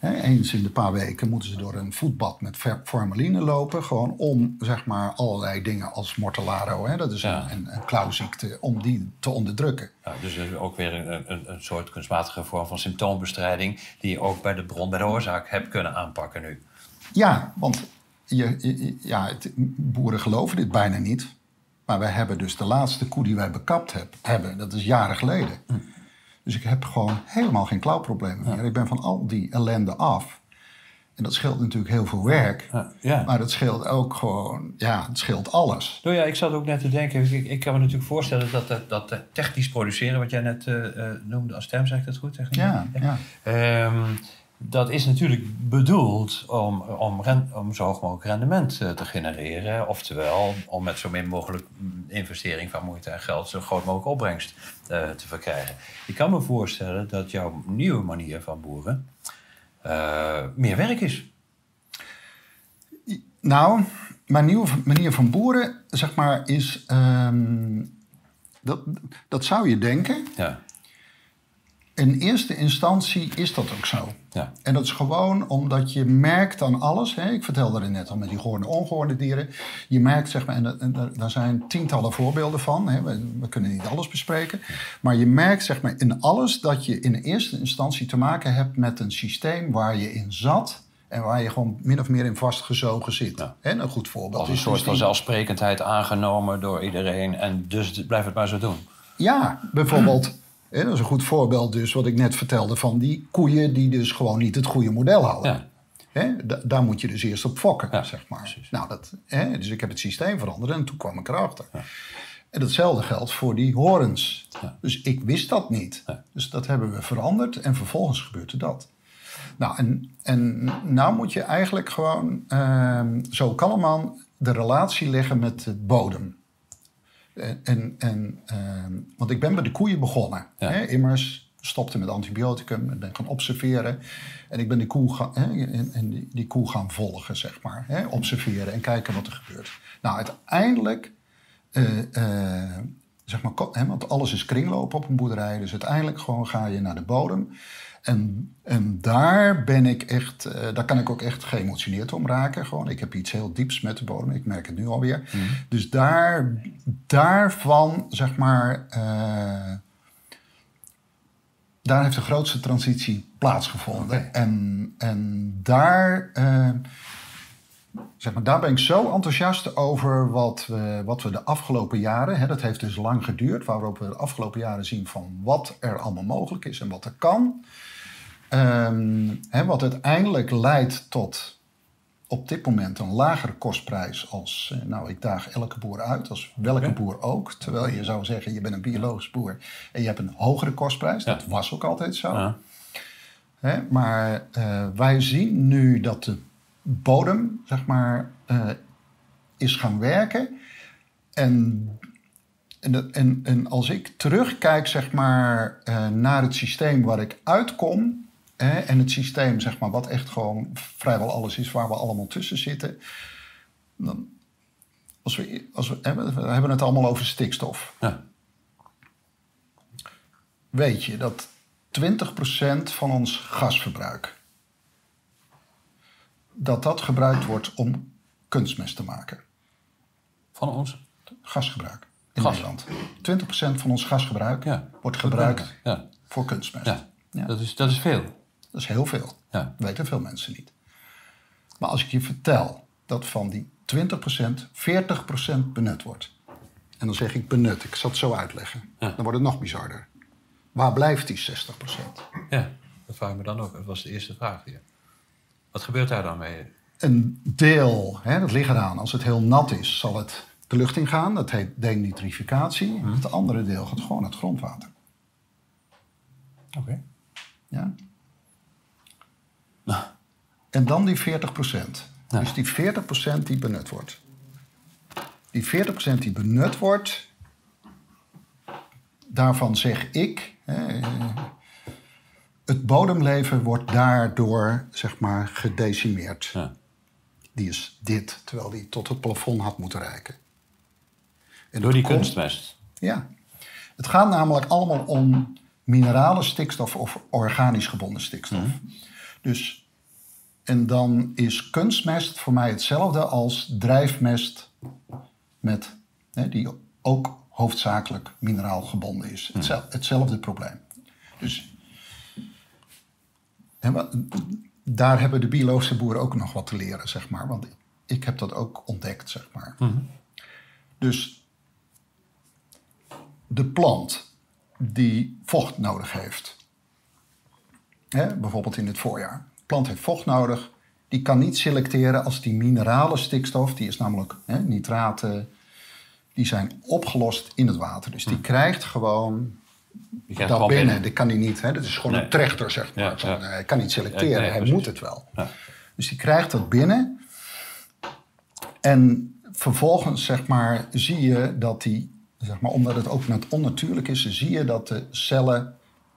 eens in de paar weken moeten ze door een voetbad met formaline lopen. Gewoon om zeg maar allerlei dingen als mortellaro, hè, dat is Ja. een, een, een klauwziekte, om die te onderdrukken. Ja, dus is ook weer een, een, een soort kunstmatige vorm van symptoombestrijding... die je ook bij de bron, bij de oorzaak hebt kunnen aanpakken nu. Ja, want je, je- ja, het- boeren geloven dit bijna niet. Maar wij hebben dus de laatste koe die wij bekapt heb, hebben, dat is jaren geleden. Dus ik heb gewoon helemaal geen klauwproblemen meer. Ik ben van al die ellende af. En dat scheelt natuurlijk heel veel werk. Ja, ja. Maar dat scheelt ook gewoon, ja, het scheelt alles. Nou ja, ik zat ook net te denken, ik, ik kan me natuurlijk voorstellen dat dat, dat technisch produceren, wat jij net eh, eh, noemde als term, zeg ik dat goed? Zeg ik Ja, ja. Ehm, dat is natuurlijk bedoeld om, om, om zo hoog mogelijk rendement eh, te genereren. Oftewel, om met zo min mogelijk mm, investering van moeite en geld zo groot mogelijk opbrengst eh, te verkrijgen. Ik kan me voorstellen dat jouw nieuwe manier van boeren eh, meer werk is. Nou, mijn nieuwe manier van boeren, zeg maar, is... ehm, dat, dat zou je denken. Ja, In eerste instantie is dat ook zo. Ja, En dat is gewoon omdat je merkt aan alles. Hè? Ik vertelde er net al met die gehoorde ongehoorde dieren. Je merkt, zeg maar, en, daar- zijn tientallen voorbeelden van. Hè? We, we kunnen niet alles bespreken. Maar je merkt, zeg maar, in alles dat je in eerste instantie te maken hebt met een systeem waar je in zat. En waar je gewoon min of meer in vastgezogen zit. Ja. En een goed voorbeeld als een is soort dus van die- zelfsprekendheid aangenomen door iedereen. En dus blijf het maar zo doen. Ja, bijvoorbeeld. Dat is een goed voorbeeld dus wat ik net vertelde van die koeien die dus gewoon niet het goede model hadden. Ja. Hè, da- daar moet je dus eerst op fokken, Ja, zeg maar. precies. Nou, dat, dus ik heb het systeem veranderd en toen kwam ik erachter. En datzelfde geldt voor die horens. Dus ik wist dat niet. Dus dat hebben we veranderd en vervolgens gebeurde dat. Nou, en, en nou moet je eigenlijk gewoon ehm, zo kalman de relatie leggen met de bodem. En, en, en, ehm, want ik ben bij de koeien begonnen. Ja. Hè, immers stopte met antibioticum en ben gaan observeren. En ik ben die koe, gaan, hè, en, en die, die koe gaan volgen, zeg maar. Hè, observeren en kijken wat er gebeurt. Nou, uiteindelijk, eh, eh, zeg maar, hè, want alles is kringlopen op een boerderij. Dus uiteindelijk gewoon ga je naar de bodem. En, en daar ben ik echt, eh, daar kan ik ook echt geëmotioneerd om raken. Gewoon, ik heb iets heel dieps met de bodem, ik merk het nu alweer. Dus daar, daarvan, zeg maar, eh, daar heeft de grootste transitie plaatsgevonden. En, en daar, eh, zeg maar, daar ben ik zo enthousiast over wat we, wat we de afgelopen jaren, hè, dat heeft dus lang geduurd, waarop we de afgelopen jaren zien van wat er allemaal mogelijk is en wat er kan. Hè, wat uiteindelijk leidt tot op dit moment een lagere kostprijs als, eh, nou ik daag elke boer uit, als welke boer ook. Terwijl je zou zeggen, je bent een biologisch boer en je hebt een hogere kostprijs. Ja. Dat was ook altijd zo. Ja. Hè, maar eh, wij zien nu dat de bodem, zeg maar, eh, is gaan werken. En, en, en, en als ik terugkijk zeg maar, naar het systeem waar ik uitkom... Hè, en het systeem zeg maar, wat echt gewoon vrijwel alles is waar we allemaal tussen zitten... Dan, als we, als we, hebben, we hebben het allemaal over stikstof. Ja. Weet je dat 20% van ons gasverbruik... dat dat gebruikt wordt om kunstmest te maken. Van ons? Gasgebruik in Gas. Nederland. 20% van ons gasgebruik Ja. wordt gebruikt Ja. voor kunstmest. Ja. Dat, is, dat is veel. Dat is heel veel. Ja. Dat weten veel mensen niet. Maar als ik je vertel dat van die 20% 40% benut wordt. En dan zeg ik benut, ik zal het zo uitleggen. Ja. Dan wordt het nog bizarder. Waar blijft die 60%? Ja, dat vraag ik me dan ook. Dat was de eerste vraag hier. Wat gebeurt daar dan mee? Een deel, hè, dat ligt eraan. Als het heel nat is, zal het de lucht ingaan. Dat heet denitrificatie. Het andere deel gaat gewoon het grondwater. Oké. Ja? En dan die 40 Ja. Dus die 40% die benut wordt. Die 40% die benut wordt, daarvan zeg ik, hè, het bodemleven wordt daardoor zeg maar gedecimeerd. Ja. Die is dit, terwijl die tot het plafond had moeten reiken. En Door die komt- kunstmest. ja. Het gaat namelijk allemaal om minerale stikstof of organisch gebonden stikstof. Dus, en dan is kunstmest voor mij hetzelfde als drijfmest met, hè, die ook hoofdzakelijk mineraal gebonden is. Hetzel- hetzelfde probleem. Dus daar hebben de biologische boeren ook nog wat te leren, zeg maar. Want ik heb dat ook ontdekt, zeg maar. Dus de plant die vocht nodig heeft. Hè, bijvoorbeeld in het voorjaar. Plant heeft vocht nodig. Die kan niet selecteren als die minerale stikstof, die is namelijk hè, nitraten, die zijn opgelost in het water. Dus die krijgt gewoon Je krijgt dat gewoon binnen. binnen. Dat kan hij niet. Hè? Dat is gewoon Nee. een trechter, zeg maar. Ja, Van, ja. Hij kan niet selecteren, Ja, nee, hij precies. moet het wel. Dus die krijgt dat binnen. En vervolgens, zeg maar, zie je dat die, zeg maar, omdat het ook net onnatuurlijk is, zie je dat de cellen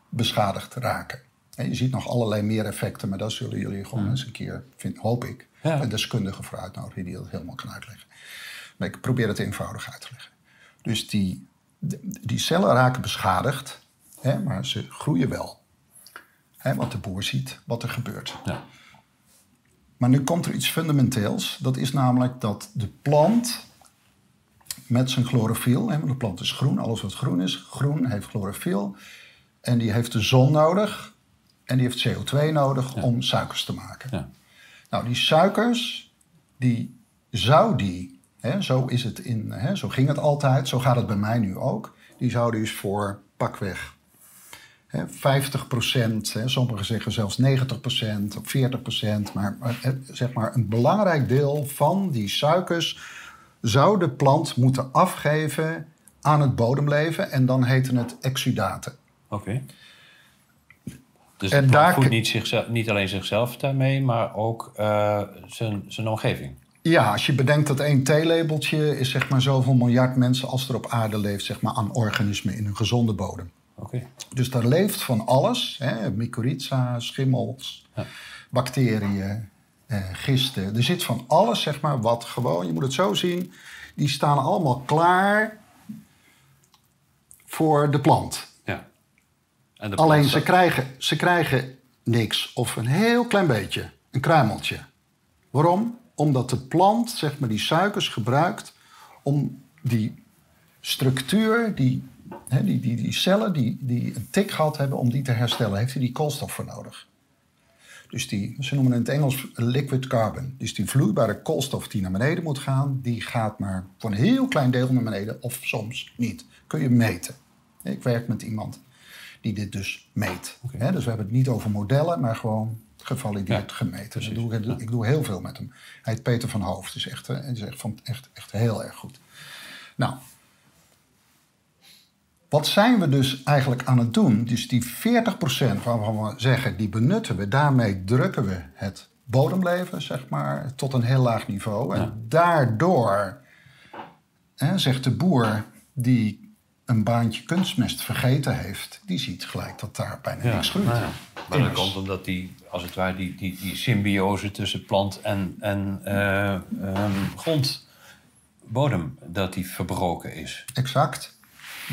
beschadigd raken. En je ziet nog allerlei meer effecten, maar dat zullen jullie gewoon eens een keer, vind, hoop ik, een deskundige voor uitnodigen die dat helemaal kan uitleggen. Maar ik probeer het eenvoudig uit te leggen. Dus die, die cellen raken beschadigd, hè, maar ze groeien wel. Hè, want de boer ziet wat er gebeurt. Ja. Maar nu komt er iets fundamenteels. Dat is namelijk dat de plant met zijn chlorofiel... Hè, want de plant is groen, alles wat groen is. Groen heeft chlorofiel. En die heeft de zon nodig. En die heeft CO2 nodig om suikers te maken. Ja. Nou, die suikers, die zou die... Hè, zo, is het in, hè, zo ging het altijd, zo gaat het bij mij nu ook. Die zou dus voor pakweg Hè, 50 procent, sommigen zeggen zelfs 90 procent of 40 procent. Maar maar, zeg maar een belangrijk deel van die suikers zou de plant moeten afgeven aan het bodemleven. En dan heten het exudaten. Oké. Dus En daar voedt niet, zichzelf, niet alleen zichzelf daarmee, maar ook eh, zijn, zijn omgeving. Ja, als je bedenkt dat één theelabeltje is zeg maar zoveel miljard mensen als er op aarde leeft zeg maar, aan organismen in een gezonde bodem. Oké. Dus daar leeft van alles. Hè? Mycorrhiza, schimmels, Ja. bacteriën, eh, gisten. Er zit van alles, zeg maar, wat gewoon... Je moet het zo zien. Die staan allemaal klaar voor de plant. En Alleen ze krijgen, ze krijgen niks of een heel klein beetje. Een kruimeltje. Waarom? Omdat de plant zeg maar, die suikers gebruikt om die structuur, die, die, die, die cellen die, die een tik gehad hebben, om die te herstellen, heeft hij die koolstof voor nodig. Dus die, ze noemen het in het Engels liquid carbon. Dus die vloeibare koolstof die naar beneden moet gaan, die gaat maar voor een heel klein deel naar beneden, of soms niet. Kun je meten. Ik werk met iemand die dit dus meet. Dus we hebben het niet over modellen, maar gewoon gevalideerd Ja, gemeten. Dus ik, doe, ik, ik doe heel veel met hem. Hij heet Peter van Hoofd. is echt, hij is echt, van, echt, echt heel erg goed. Nou, wat zijn we dus eigenlijk aan het doen? Dus die 40% waarvan we zeggen, die benutten we, daarmee drukken we het bodemleven, zeg maar, tot een heel laag niveau. En daardoor, hè, zegt de boer die een baantje kunstmest vergeten heeft, die ziet gelijk dat daar bijna niks groeit. nou ja. Maar dat komt omdat die, als het ware, die, die, die symbiose tussen plant en, en eh, ehm, grond, bodem, dat die verbroken is. Exact.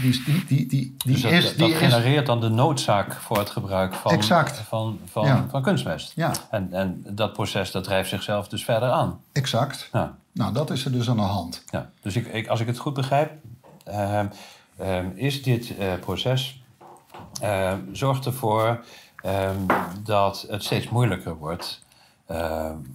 Die, die, die, die, die Dus dat, is... dat Die is genereert dan de noodzaak voor het gebruik van, Exact. van, van, Ja. van kunstmest. ja, En, en dat proces dat drijft zichzelf dus verder aan. exact. Ja. Nou, dat is er dus aan de hand. Ja, dus ik, ik, als ik het goed begrijp, ehm, ehm, is dit eh, proces ehm, zorgt ervoor ehm, dat het steeds moeilijker wordt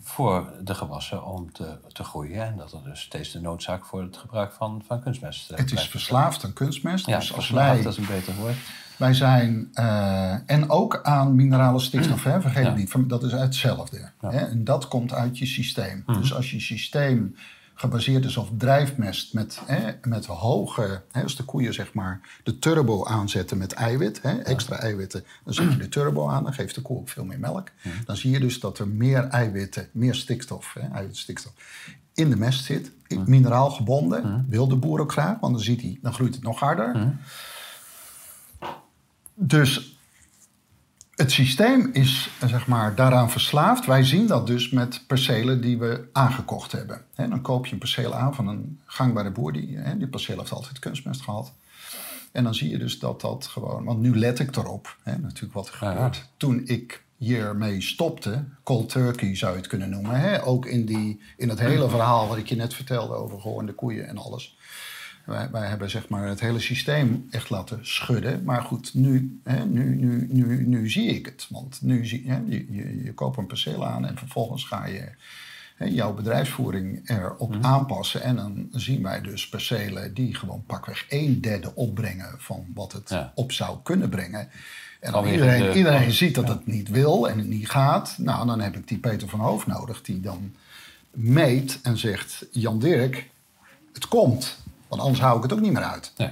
voor de gewassen om te, te groeien. En dat er dus steeds de noodzaak voor het gebruik van, van kunstmest uh, Het is verslaafd aan kunstmest. Ja, dus als verslaafd, wij, dat is een beter woord. wij zijn... eh, en ook aan minerale stikstof, hè, vergeet Ja. het niet. Dat is hetzelfde. Hè, en dat komt uit je systeem. Mhm. Dus als je systeem gebaseerd is op drijfmest met, hè, met hoge... Hè, als de koeien zeg maar de turbo aanzetten met eiwit, hè, extra eiwitten... dan zet je de turbo aan, dan geeft de koe ook veel meer melk. Dan zie je dus dat er meer eiwitten, meer stikstof, hè, eiwitstikstof... in de mest zit, mineraal gebonden. Wil de boer ook graag, want dan, ziet hij, dan groeit het nog harder. Dus het systeem is eh, zeg maar, daaraan verslaafd. Wij zien dat dus met percelen die we aangekocht hebben. Dan koop je een perceel aan van een gangbare boer. Die, hè, die perceel heeft altijd kunstmest gehad. En dan zie je dus dat dat gewoon... Want nu let ik erop, natuurlijk wat er Ja, ja. gebeurt. Toen ik hiermee stopte, cold turkey zou je het kunnen noemen. Ook in, die, in het hele verhaal wat ik je net vertelde over gehoorde koeien en alles. Wij, wij hebben zeg maar het hele systeem echt laten schudden. Maar goed, nu, hè, nu, nu, nu, nu zie ik het. Want nu zie hè, je, je, je koopt een perceel aan en vervolgens ga je hè, jouw bedrijfsvoering erop aanpassen. En dan zien wij dus percelen die gewoon pakweg een derde opbrengen van wat het Ja. op zou kunnen brengen. En iedereen, de- iedereen ziet dat het niet wil en het niet gaat. Nou, dan heb ik die Peter van Hoofd nodig die dan meet en zegt... Jan Dirk, het komt. Want anders hou ik het ook niet meer uit. Nee.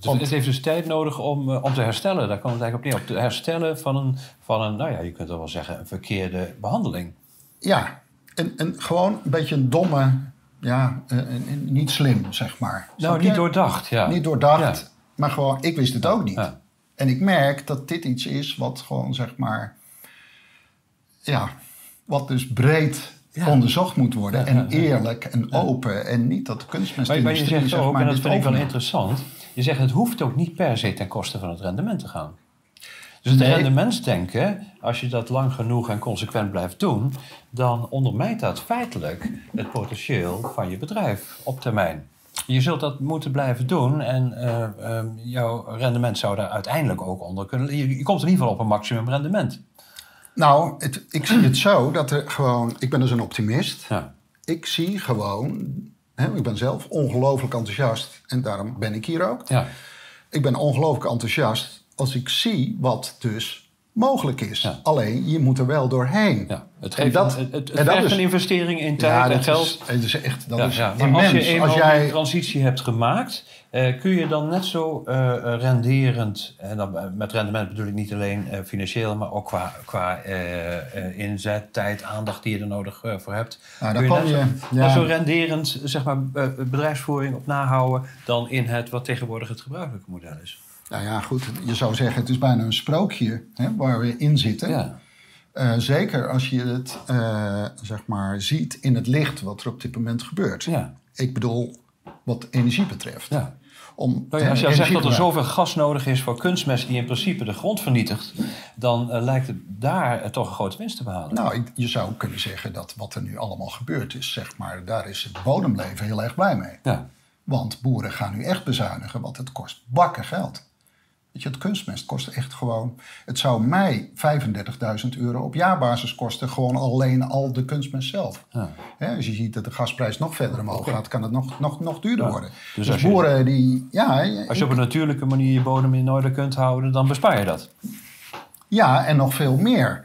Dus het heeft dus tijd nodig om, eh, om te herstellen. Daar komt het eigenlijk op neer. Op te herstellen van een, van een, nou ja, je kunt wel zeggen, een verkeerde behandeling. Ja, en, en gewoon een beetje een domme, ja, eh, niet slim, zeg maar. Nou, niet doordacht, ja. Niet doordacht, Ja. maar gewoon, ik wist het ook niet. Ja. En ik merk dat dit iets is wat gewoon, zeg maar, ja, wat dus breed Ja. onderzocht moet worden. En eerlijk en open. En niet dat de Maar, maar je kunstmestindustrie, zegt zeg ook, maar, en dat vind ik wel interessant... je zegt het hoeft ook niet per se ten koste van het rendement te gaan. Dus het Nee. rendementsdenken, als je dat lang genoeg en consequent blijft doen... dan ondermijnt dat feitelijk het potentieel van je bedrijf op termijn. Je zult dat moeten blijven doen en eh, eh, jouw rendement zou daar uiteindelijk ook onder kunnen... Je, je komt in ieder geval op een maximum rendement. Nou, het, ik zie het zo dat er gewoon, ik ben dus een optimist. Ja. Ik zie gewoon, hè, ik ben zelf ongelooflijk enthousiast en daarom ben ik hier ook. Ja. Ik ben ongelooflijk enthousiast als ik zie wat dus mogelijk is. Ja. Alleen, je moet er wel doorheen. Ja, het, En dat- het, het, dat is- een investering in tijd Ja, en geld. is, het is echt dat is immens. als je eenmaal Als jij, transitie hebt gemaakt, eh, kun je dan net zo eh, eh, renderend, en dan, met rendement bedoel ik niet alleen financieel, maar ook qua, qua inzet, tijd, aandacht die je er nodig voor hebt. Nou, kun je net je- zo, ja. net zo renderend zeg maar, bedrijfsvoering op nahouden dan in het wat tegenwoordig het gebruikelijke model is. nou ja, goed, je zou zeggen, het is bijna een sprookje hè, waar we in zitten. Ja, zeker als je het zeg maar, ziet in het licht wat er op dit moment gebeurt. ja, Ik bedoel, wat energie betreft. ja. Om, Nou ja, als je zegt dat er zoveel gas nodig is voor kunstmest die in principe de grond vernietigt, dan eh, lijkt het daar eh, toch een grote winst te behalen. Nou, ik- je zou kunnen zeggen dat wat er nu allemaal gebeurd is, zeg maar, daar is het bodemleven heel erg blij mee. Ja. Want boeren gaan nu echt bezuinigen, want het kost bakken geld. Weet je, het kunstmest kost echt gewoon... Het zou mij 35.000 euro op jaarbasis kosten, gewoon alleen al de kunstmest zelf. Ja. Als je ziet dat de gasprijs nog verder omhoog gaat, kan het nog, nog, nog duurder worden. Dus Dus, als je- boeren die... Ja, Als je op een natuurlijke manier je bodem in orde kunt houden, dan bespaar je dat. Ja, en nog veel meer.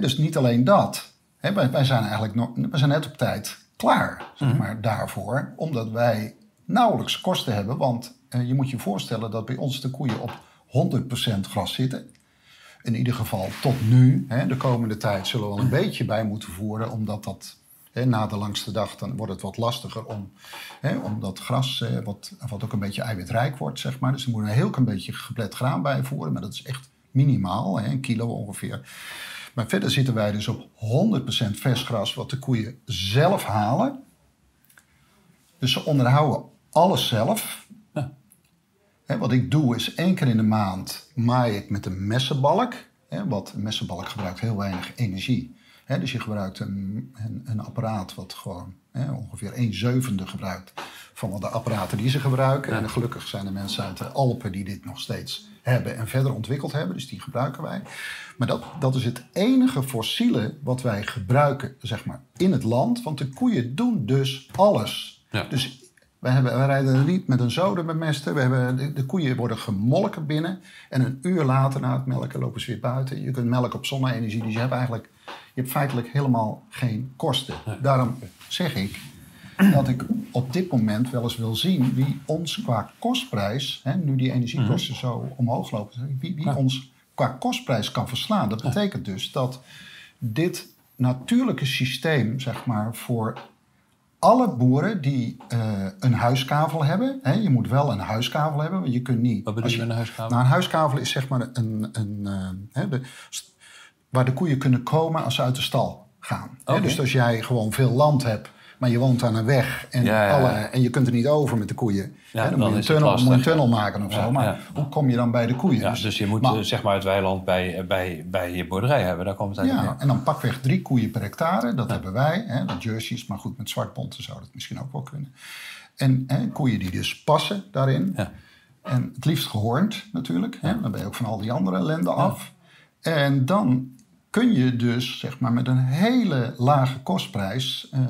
Dus niet alleen dat. Hè, wij, wij zijn eigenlijk nog, we zijn net op tijd klaar zeg maar, daarvoor. Omdat wij nauwelijks kosten hebben. Want eh, je moet je voorstellen dat bij ons de koeien op 100% gras zitten. in ieder geval tot nu, hè, de komende tijd, zullen we wel een beetje bij moeten voeren, omdat dat hè, na de langste dag dan wordt het wat lastiger om, hè, dat gras, eh, wat, wat ook een beetje eiwitrijk wordt, zeg maar. Dus er moet een heel klein beetje geblet graan bijvoeren, maar dat is echt minimaal, hè, een kilo ongeveer. Maar verder zitten wij dus op 100% vers gras, wat de koeien zelf halen. Dus ze onderhouden alles zelf. Wat ik doe is één keer in de maand maai ik met een messenbalk. Hè, wat een messenbalk gebruikt heel weinig energie. Dus je gebruikt een, een, een apparaat wat gewoon ongeveer 1 zevende gebruikt van de apparaten die ze gebruiken. En gelukkig zijn er mensen uit de Alpen die dit nog steeds hebben en verder ontwikkeld hebben. Dus die gebruiken wij. Maar dat, dat is het enige fossiele wat wij gebruiken zeg maar, in het land. Want de koeien doen dus alles. Ja. Dus wij, hebben, wij rijden een riet met een zodenbemesten. We hebben, de, de koeien worden gemolken binnen. En een uur later na het melken lopen ze weer buiten. Je kunt melken op zonne-energie. Dus je hebt eigenlijk je hebt feitelijk helemaal geen kosten. Daarom zeg ik dat ik op dit moment wel eens wil zien wie ons qua kostprijs, hè, nu die energiekosten zo omhoog lopen, wie, wie ons qua kostprijs kan verslaan. Dat betekent dus dat dit natuurlijke systeem, zeg maar, voor alle boeren die eh, een huiskavel hebben. Hè, je moet wel een huiskavel hebben, want je kunt niet. Wat bedoel je met een huiskavel? Nou, een huiskavel is zeg maar een. een eh, hè, de, waar de koeien kunnen komen als ze uit de stal gaan. Hè, dus als jij gewoon veel land hebt, maar je woont aan een weg en, Ja, ja, ja. Alle, en je kunt er niet over met de koeien. Ja, dan, dan moet, je een tunnel, moet je een lastig. tunnel maken of zo. Maar hoe kom je dan bij de koeien? Ja, dus je moet maar- eh, zeg maar het weiland bij, bij, bij je boerderij hebben. Daar komt het eigenlijk Ja, en dan pakweg drie koeien per hectare. Dat hebben wij. Hè, dat jerseys, maar goed, met zwartbonten zou dat misschien ook wel kunnen. En hè, koeien die dus passen daarin. En het liefst gehoornd natuurlijk. Hè, dan ben je ook van al die andere ellende af. En dan kun je dus zeg maar, met een hele lage kostprijs... eh,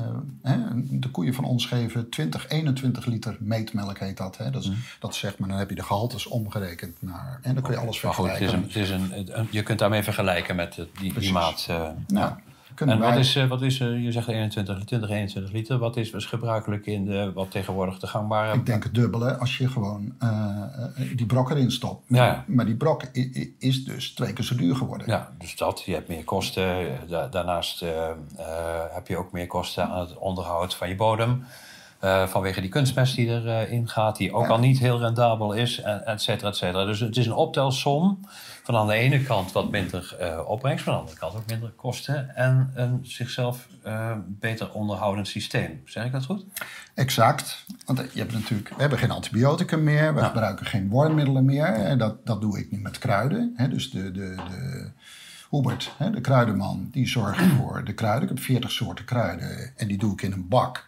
hè, de koeien van ons geven 20, 21 liter meetmelk heet dat. Hè. Dat, is, dat is zeg maar, dan heb je de gehaltes omgerekend naar... En dan kun je alles goed, het is vergelijken. een, het is een, je kunt daarmee vergelijken met eh, die, die maat. eh, Nou, ja. Kunnen En wij- wat is, eh, wat is eh, je zegt 21, 20, 21 liter. Wat is, is gebruikelijk in de, wat tegenwoordig de gangbare... Ik denk het dubbele als je gewoon eh, eh, die brok erin stopt. Ja. Maar die brok is dus twee keer zo duur geworden. Ja, dus dat. Je hebt meer kosten. Da- daarnaast eh, eh, heb je ook meer kosten aan het onderhoud van je bodem. Eh, vanwege die kunstmest die erin gaat, die ook Ja. al niet heel rendabel is, et cetera, et cetera. Dus het is een optelsom van aan de ene kant wat minder eh, opbrengst, maar aan de andere kant ook minder kosten en een zichzelf eh, beter onderhoudend systeem. Zeg ik dat goed? Exact. Want je hebt natuurlijk, we hebben geen antibioticum meer, we gebruiken geen wormmiddelen meer. En dat, dat doe ik nu met kruiden. Hè. Dus de, de, de Hubert, hè, de kruidenman, die zorgt voor de kruiden. Ik heb 40 soorten kruiden en die doe ik in een bak.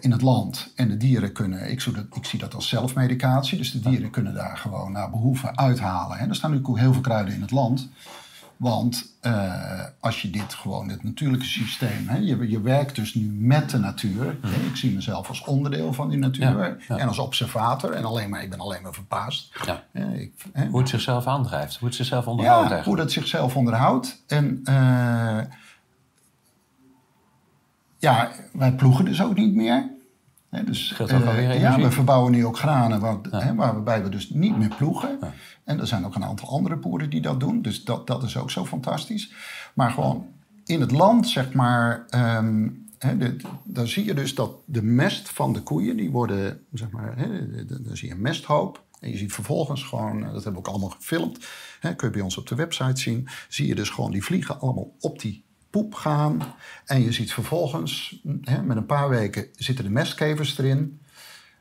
In het land. En de dieren kunnen, ik zie, dat, ik zie dat als zelfmedicatie, dus de dieren kunnen daar gewoon naar behoeven uithalen. En er staan natuurlijk ook heel veel kruiden in het land. Want eh, als je dit gewoon, het natuurlijke systeem, hè, je, je werkt dus nu met de natuur. Hè, ik zie mezelf als onderdeel van die natuur Ja, ja. en als observator. En alleen maar, ik ben alleen maar verbaasd. Ja. Hè, ik, hè, Hoe het zichzelf aandrijft, hoe het zichzelf onderhoudt ja, hoe dat zichzelf onderhoudt. En eh, ja, wij ploegen dus ook niet meer. Dus, ook alweer ja, we verbouwen nu ook granen hè, waarbij we dus niet meer ploegen. En er zijn ook een aantal andere boeren die dat doen. Dus dat, dat is ook zo fantastisch. Maar gewoon in het land, zeg maar... ehm, de- dan zie je dus dat de mest van de koeien, die worden, zeg maar... Dan zie je een mesthoop. En je ziet vervolgens gewoon, eh, dat hebben we ook allemaal gefilmd... Hè, kun je bij ons op de website zien... zie je dus gewoon die vliegen allemaal op die poep gaan. En je ziet vervolgens, hè, met een paar weken zitten de mestkevers erin.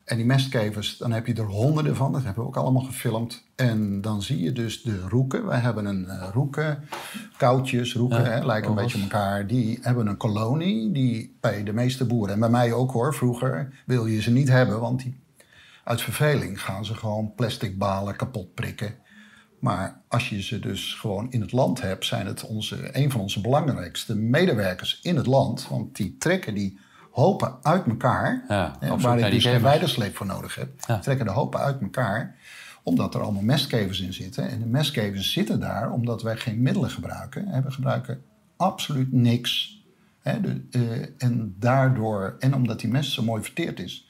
En die mestkevers, dan heb je er honderden van. Dat hebben we ook allemaal gefilmd. En dan zie je dus de roeken. Wij hebben een eh, roeken, koudjes, roeken, Ja, hè, lijken een beetje op elkaar. Die hebben een kolonie die bij de meeste boeren, en bij mij ook hoor, vroeger wil je ze niet hebben. Want die, uit verveling gaan ze gewoon plastic balen kapot prikken. Maar als je ze dus gewoon in het land hebt, zijn het onze, een van onze belangrijkste medewerkers in het land. Want die trekken die hopen uit elkaar. Ja, hè, waar die dus geen weidersleep voor nodig heb. Ja. Trekken de hopen uit elkaar omdat er allemaal mestkevers in zitten. En de mestkevers zitten daar omdat wij geen middelen gebruiken. We gebruiken absoluut niks. Hè, de, eh, en daardoor, en omdat die mest zo mooi verteerd is,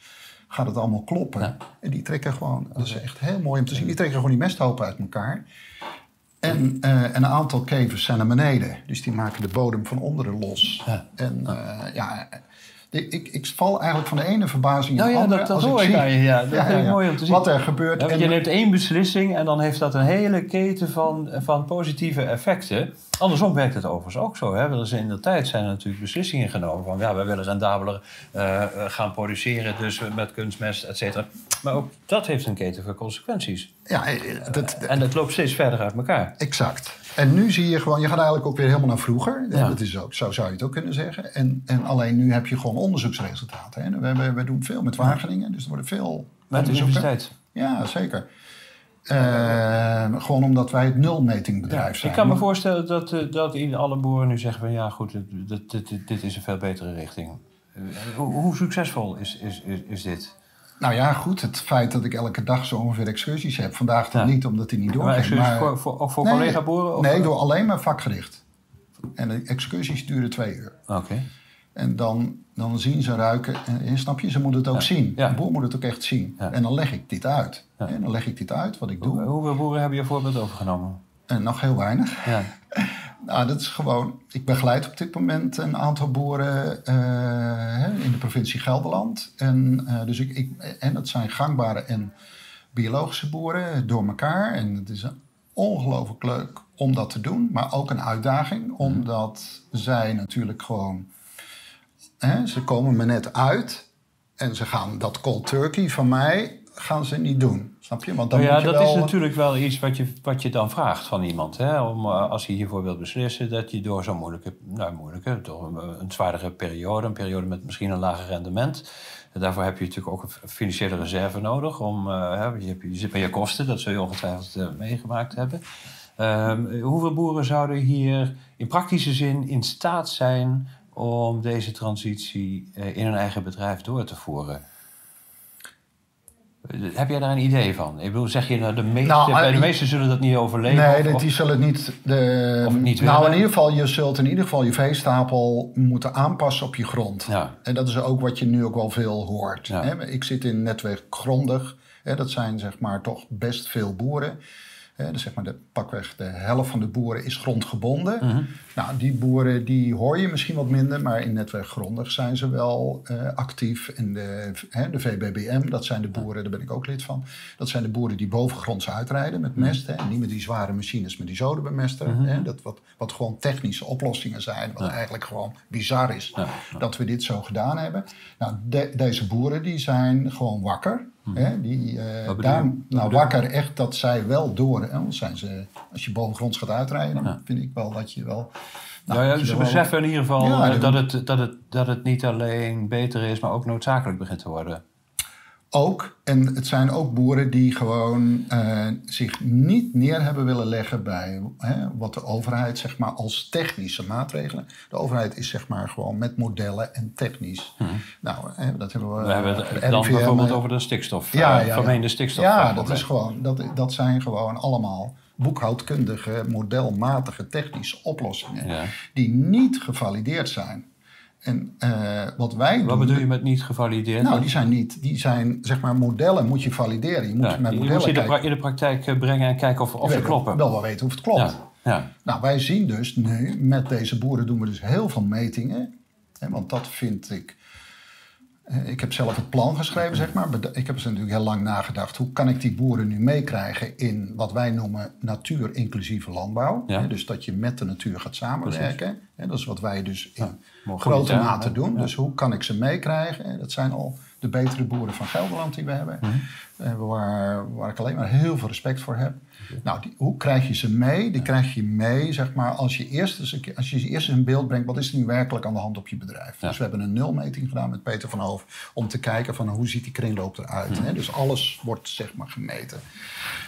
gaat het allemaal kloppen. Ja. En die trekken gewoon, dat is echt heel mooi om te zien, die trekken gewoon die mesthopen uit elkaar. En uh, een aantal kevers zijn naar beneden. Dus die maken de bodem van onderen los. Ja. En uh, ja, ik, ik val eigenlijk van de ene verbazing nou, in de ja, andere. Dat, dat hoor ik aan je, ja. Dat ja, vind ik mooi om te zien. Wat er gebeurt. en... Je neemt één beslissing en dan heeft dat een hele keten van, van positieve effecten. Andersom werkt het overigens ook zo. Hè? Dus in de tijd zijn er natuurlijk beslissingen genomen van... ja, wij willen rendabeler uh, gaan produceren, dus met kunstmest, et cetera. Maar ook dat heeft een keten van consequenties. Ja, dat, en het loopt steeds verder uit elkaar. Exact. En nu zie je gewoon, je gaat eigenlijk ook weer helemaal naar vroeger. Ja. Dat is ook, zo zou je het ook kunnen zeggen. En, en alleen nu heb je gewoon onderzoeksresultaten. Hè. We, we, we doen veel met Wageningen, dus er worden veel Met de universiteit? Ja, zeker. Uh, gewoon omdat wij het nulmetingbedrijf ja, zijn. Ik kan me voorstellen dat, uh, dat in alle boeren nu zeggen van... ja goed, dit, dit, dit is een veel betere richting. Uh, hoe, hoe, succesvol is, is, is, is dit? Nou ja, goed. Het feit dat ik elke dag zo ongeveer excursies heb. Vandaag dan ja. niet, omdat die niet doorgaan. Maar, maar voor, voor, of voor nee, collega-boeren? Nee, door alleen maar vakgericht. En de excursies duren twee uur. Oké. Okay. En dan, dan zien ze ruiken. En, snap je, ze moeten het ook ja. zien. Ja. De boer moet het ook echt zien. En dan leg ik dit uit. En dan leg ik dit uit, wat ik doe. Hoe, hoeveel boeren hebben je voorbeeld overgenomen? En nog heel weinig. Ja. Nou, dat is gewoon. Ik begeleid op dit moment een aantal boeren uh, in de provincie Gelderland. En, uh, dus ik, ik, en dat zijn gangbare en biologische boeren door elkaar. En het is ongelooflijk leuk om dat te doen, maar ook een uitdaging, omdat zij natuurlijk gewoon. Hè, ze komen me net uit en ze gaan dat cold turkey van mij gaan ze niet doen. Snap je? Want dan nou ja, moet je dat wel... is natuurlijk wel iets wat je, wat je dan vraagt van iemand. Hè? Om, uh, als hij hiervoor wil beslissen, dat je door zo'n moeilijke, nou moeilijke, door een, een zwaardere periode, een periode met misschien een lager rendement. En daarvoor heb je natuurlijk ook een financiële reserve nodig. Om, uh, je, hebt, je zit bij je kosten, dat zul je ongetwijfeld uh, meegemaakt hebben. Um, hoeveel boeren zouden hier in praktische zin in staat zijn om deze transitie in hun eigen bedrijf door te voeren? Heb jij daar een idee van? Ik bedoel, zeg je nou, de meeste, Nou, bij de meesten zullen dat niet overleven? Nee, of- dat- of- die zullen niet. De, Of niet nou, in ieder geval, je zult in ieder geval je veestapel moeten aanpassen op je grond. Ja. En dat is ook wat je nu ook wel veel hoort. Ja. Hè, Ik zit in netwerk grondig. Hè, dat zijn zeg maar toch best veel boeren. Hè, dus zeg maar de, pakweg de helft van de boeren is grondgebonden. Mhm. Nou, die boeren die hoor je misschien wat minder, maar in netwerk grondig zijn ze wel eh, actief. En de, hè, de VBBM, dat zijn de boeren, daar ben ik ook lid van. Dat zijn de boeren die bovengronds uitrijden met mest. Hè, en niet met die zware machines, met die zodenbemester. hè, dat wat, wat gewoon technische oplossingen zijn, wat eigenlijk gewoon bizar is Ja, dat we dit zo gedaan hebben. Nou, de- deze boeren die zijn gewoon wakker. Hè, die, eh, daar, nou, wakker echt dat zij wel door. Hè, want zijn ze, als je bovengronds gaat uitrijden, dan Ja. vind ik wel dat je wel. Nou ja, ze beseffen in ieder geval Ja, dat- het, dat, het, dat het niet alleen beter is, maar ook noodzakelijk begint te worden. Ook, en het zijn ook boeren die gewoon eh, zich niet neer hebben willen leggen bij hè, wat de overheid zeg maar als technische maatregelen. De overheid is zeg maar gewoon met modellen en technisch. Nou, hè, dat hebben we. We hebben het eh, dan bijvoorbeeld over de stikstof, Ja, ja, vermeende ja. stikstof. Ja, dat, is gewoon, dat, dat zijn gewoon allemaal boekhoudkundige, modelmatige technische oplossingen. Ja. Die niet gevalideerd zijn. En eh, wat wij doen. Wat bedoel je met niet gevalideerd? Nou, die zijn niet, die zijn zeg maar modellen moet je valideren. Je moet Ja, met je moet modellen ze in de, in de praktijk eh, brengen en kijken of, of Je ze kloppen. Wel wel weten of het klopt. Ja, ja. Nou, wij zien dus nu, met deze boeren doen we dus heel veel metingen. Hè, want dat vind ik... eh, Ik heb zelf het plan geschreven, zeg maar. Ik heb dus natuurlijk heel lang nagedacht... hoe kan ik die boeren nu meekrijgen in wat wij noemen natuur-inclusieve landbouw. Ja. Dus dat je met de natuur gaat samenwerken. Dat is wat wij dus in grote mate doen. Dus hoe kan ik ze meekrijgen? Dat zijn al de betere boeren van Gelderland die we hebben. Mhm. Eh, waar, waar ik alleen maar heel veel respect voor heb. Nou, die, hoe krijg je ze mee? Die krijg je mee, zeg maar, als je eerst eens, een keer- als je ze eerst eens in beeld brengt... wat is er nu werkelijk aan de hand op je bedrijf? Ja. Dus we hebben een nulmeting gedaan met Peter van Hoof... om te kijken van hoe ziet die kringloop eruit. Mhm. Hè? Dus alles wordt, zeg maar, gemeten.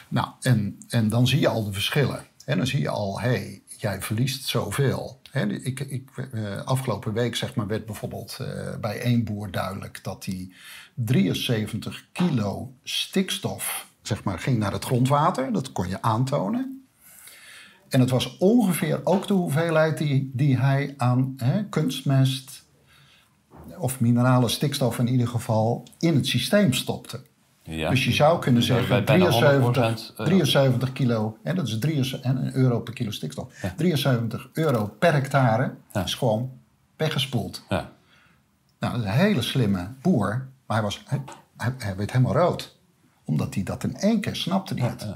Nou, en, en dan zie je al de verschillen. En dan zie je al, hé, hey, jij verliest zoveel. Ik, ik, eh, afgelopen week zeg maar, werd bijvoorbeeld eh, bij één boer duidelijk... dat hij 73 kilo stikstof zeg maar, ging naar het grondwater. Dat kon je aantonen. En het was ongeveer ook de hoeveelheid die, die hij aan kunstmest... of minerale stikstof in ieder geval in het systeem stopte. Ja. Dus je zou kunnen Dus zeggen bijna 73, 100%, eh, 73 kilo, hè, dat is 73 en een euro per kilo stikstof. 73 euro per hectare Ja. is gewoon weggespoeld. Ja. Nou, dat is een hele slimme boer, maar hij, was, hij, hij, hij werd helemaal rood. Omdat hij dat in één keer snapte niet.